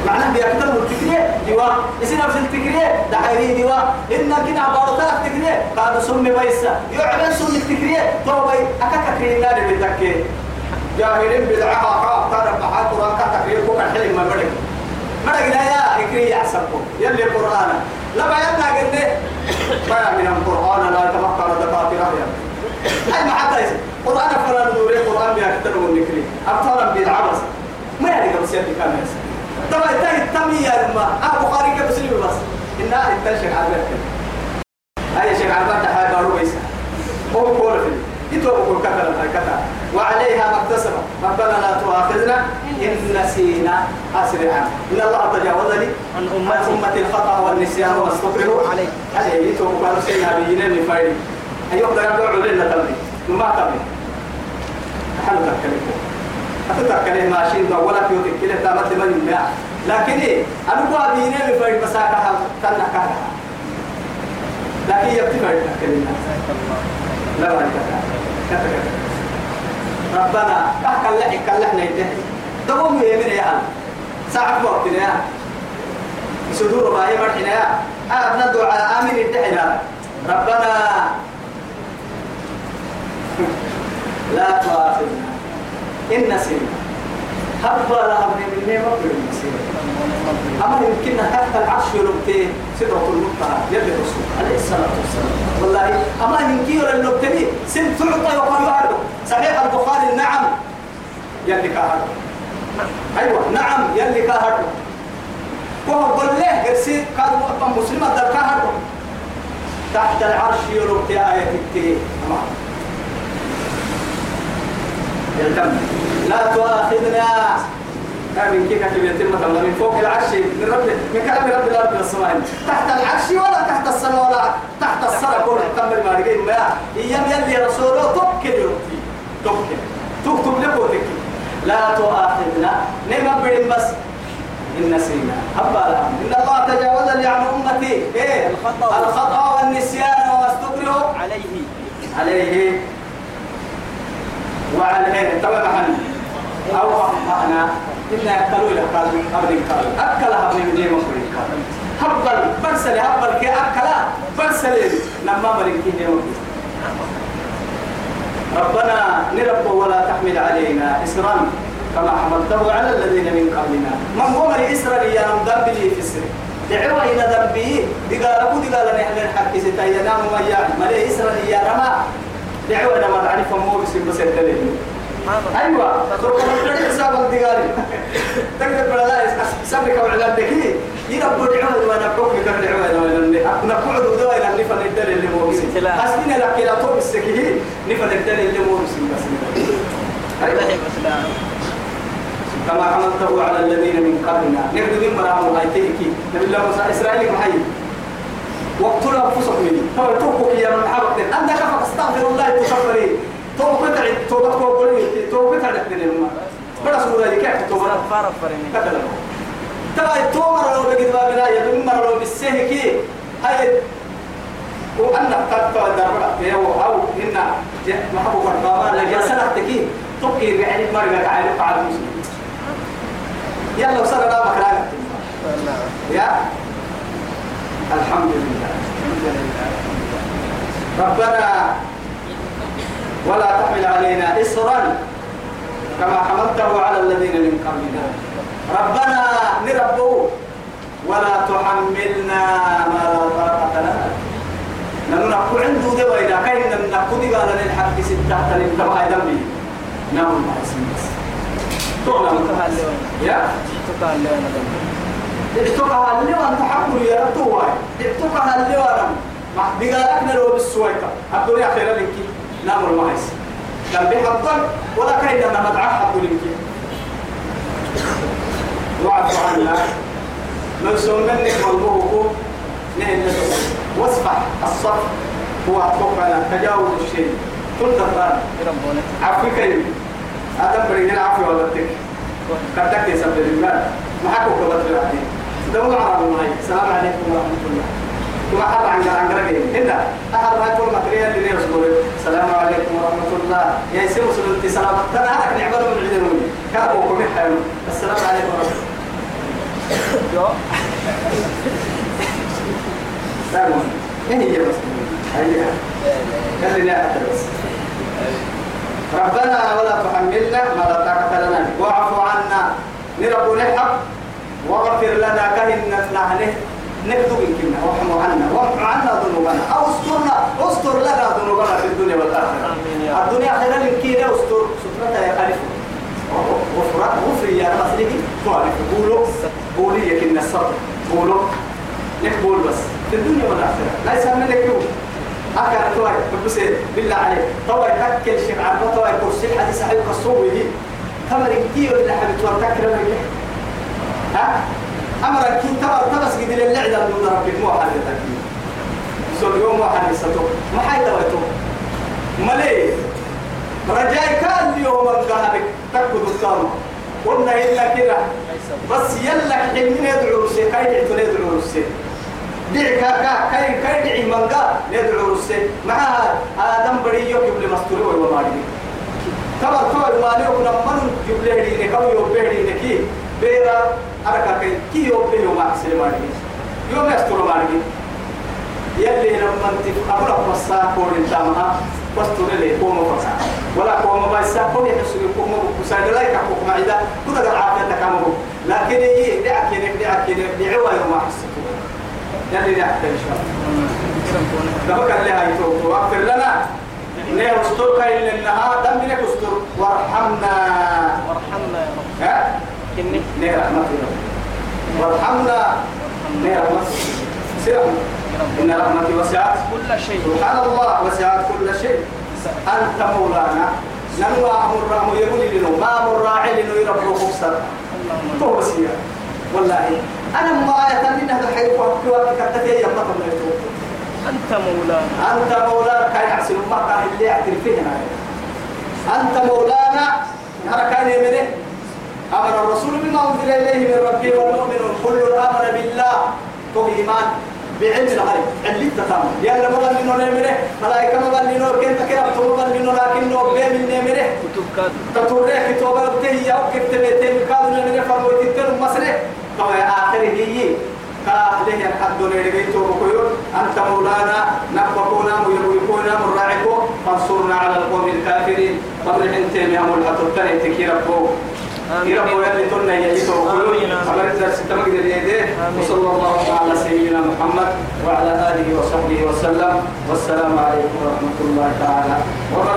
معناه بيكتب التكرية دوا يصير في التكرية دحيري دوا إن كنا عبارة التكرية قالوا سمي بيسا. يعلن سمي التكرية توبي أكا تكرية نادي بالتكرية جاهلين بدعها قاب ترى بحال قرآن كتكرية كوكا حلم ما بدك. ما لا يا إكري أحسبكم يلي القرآن لا بيتنا قلنا ما من القرآن لا يتمكن دقائق رأيا أي ما حتى يصير قرآن فلان نوري قرآن بيكتب النكري. أبطالا بالعبس ما يعني قبل سيادة كان يصير طبعا انتهي التمية لما أبو خارج مسلم بس. إنها انتهي شيخ عبد أي شيخ عبد هاي بارو بيسا. هو كل في يتوقع كذا كذا وعليها ما اكتسب ربنا لا تؤاخذنا إن نسينا. أسرعا إن الله تجاوز لي عن أمتي. أمة الخطأ والنسيان واستغفروا عليه. عليه يتوقع سيدنا بيجينا اللي فايد أيوة ده يدعو لنا تبني وما تبني حلو تكلمه أتتكلم ماشين ولا كيوتك كده تامت من الماء لكن إيه أنا قاعد اللي فايد مساكها تنا كذا لكن يبتدي فايد تكلمنا لا كذا ربنا كهكل لحي كلحنا يده دقوم يمين يا أهل ساعة وقتنا يا صدور ما هي مرحنا يا أبنا دعاء آمين الدحنا ربنا. لا تؤاخذنا إن نسينا هبا لها من النعمة بالمسير أما يمكن حتى العرش يلقتي سدرة المنتهى يلي الرسول عليه الصلاة والسلام. والله أما يمكن يلقتني سن تعطى وقال يعرض صحيح البخاري نعم يلي كاهر أيوة نعم يلي كاهر وهو قل له قرسي كان مسلمة كاهر تحت العرش يلقتي آية التي يلتم. لا تؤاخذنا. من كيف كتب يتم مثلا من فوق العرش من رب من كلام رب الأرض والسماء تحت العرش ولا تحت السماء ولا تحت السماء كل تمر ما رجين ما أيام يلي رسوله توكل يوتي توكل تكتب لك لا تؤاخذنا. نعم بدين بس. إن نسينا. أبا إن الله تجاوز لي عن أمتي. إيه؟ الخطأ. الخطأ والنسيان واستكره. عليه. عليه. وعليه تمام محل أو أخطأنا. إنا أكلوا إلى قالوا أبن قالوا أكلها من دين مخرج هبل. برسل هبل. كي أكلا برسل لما مريكين يوم ربنا نرب ولا تحمل علينا إسرا. كما حملته على الذين من قبلنا. من هو من إسرا يا ذنب لي في السر. دعوة إلى ذنبي. دقالكو دقال نحن الحق ستايا. نام ويا ملي إسرا يا رما دعوة إلى ما تعرف مو بس بس الدليل أيوه. تركب الدري حساب الدقاري تقدر بلا سبك وعلى الدكي يرب دعوة وأنا حكم كم دعوة وأنا نقعد ودوا إلى نفن الدليل اللي مو بس. حسبنا لك إلى طب السكيه نفن الدليل اللي مو بس. بس. أيوة. كما حملته على الذين من قبلنا. نبدو من مرام ايتيكي نبي الله موسى إسرائيل محي واقتلوا أنفسكم تو توقك يا من حبك عندك فاستغفر الله تكفري تو بتع تو بتقول قولي. تو بتع لكن ما بس سورة كيف تو بتع فارق فرني كذا ترى تو مرة لو بقيت بابنا يا مرة لو بالسهكي هاي وأنا قد دربت يا أو إن ما هو بابا لا جلسنا تكي تبكي يعني مرة تعالى على المسلم. يلا وصلنا مكانك يا؟ الحمد لله. ربنا ولا تحمل علينا إصرا كما حملته على الذين من قبلنا. ربنا نربو ولا تحملنا ما لا طاقة لنا. لما نقول عنده دواء كاين نقول قال للحق ستة تبع دمي نعم ما اسم بس تعلم يا. وأنا احتقها اللي وأنت حقول يا رب تواي احتقها اللي ما بقالك نلو بالسويكا الدنيا خير لك نامر ما يس لم بحضر ولا لما مدعى حقول لك واعف عنا. من سننك ملبوه نهن واصفح الصف هو أتوقع تجاوز الشيء. تلتقى ربنا عفو كريم. هذا بريدين عفو ولا تك كتك يسبب الله حكوا كبر في دولة عرب معي السلام عليكم ورحمة الله. كما حر عن عن قرقين هنا أحد ما يقول مكريا اللي يرسل السلام عليكم ورحمة الله يا يصير وصل انت سلام ترى هذا نعمل من العلم كابو كم حلو السلام عليكم ورحمة الله سلام إيه هي بس هي خلينا بس ربنا ولا تحملنا ما لا طاقة لنا واعف عنا. نرب نحب واغفر لنا كهن نحن نكتب يمكن وارحم عنا وارحم عنا ذنوبنا. أو استرنا. استر لنا ذنوبنا في الدنيا والآخرة. الدنيا خير يمكن استر. سترتها يا خليفة. غفران غفر يا رسولي تعرف. قولوا. قولي يكن الصبر. قولوا. نقول بس. في الدنيا والآخرة. ليس من لك أكل توي. بس بالله عليك. توي تأكل شيء عربة. توي كرسي حديث صحيح كسوه هي تمر كتير ولا حبيت. لما ها؟ أمرك كي تمر تبس قد اللعدة من ربك مو حدثك سو يوم مو حدثته ما حيدا ويتو ملي رجاي كان اليوم الذهبك تكبد الثامن قلنا إلا كده. بس يلا حين يدعو رسي كاي يدعو رسي. دعي كا كاي كاي دعي منقا يدعو رسي. معها آدم بري يوكب لمستوري ومالي تبر توي مالي وكنا من يبلي هدي نكاو يوبي هدي نكي بيرا أركا كي كي يوم أحسن مالي يوم يستور مالي يلي لما انت أقول مسا كورين تامها بس تقول كوما فسا ولا كوما بس كوما يحسوا كوما بساعد لا يكحكوا معدا كذا قال عافية كامو لكن إيه دعك ينك دعك ينك دعوا يوم أحسن يلي دعك إن شاء الله دبك اللي هاي تو واغفر لنا نه استر كاين لنا دم منك استر وارحمنا وارحمنا يا رب كني نه رحمتنا وارحمنا رحمتنا سيرهم إن رحمتي وسعت. كل شيء. سبحان الله وسعت كل شيء. أنت مولانا. ننوى أمر رأم يقول لنا ما أمر راعي لنا يربو خبصا اللهم تو بسيا والله. أنا ما يتمنى هذا الحي وقت وقت كتتي من يتوب أنت مولانا. أنت مولانا. كان يحسن ما كان اللي يعترف فينا أنت مولانا. أنا كان يمنه. أمر الرسول بما أنزل إليه من ربه والمؤمنون كل آمن بالله. تو إيمان. بعلم الغيب. اللي تتام يلا بل لنا نمره ملائكة ما بل لنا كنت كرب تو بل لنا لكن نو من نمره تطوريه كتوبة بتهي أو كتب بيتين كادو نمره فرموت التر مسره. تو آخره هي. كاهله الحد لرجيتو بكيور أنت مولانا. نبقونا. ويبقونا مراعكو فانصرنا على القوم الكافرين. قبل أنتم يا ملحة. التنين تكيربو. وصلى الله على سيدنا محمد وعلى آله وصحبه وسلم. والسلام عليكم ورحمة الله تعالى وبركاته.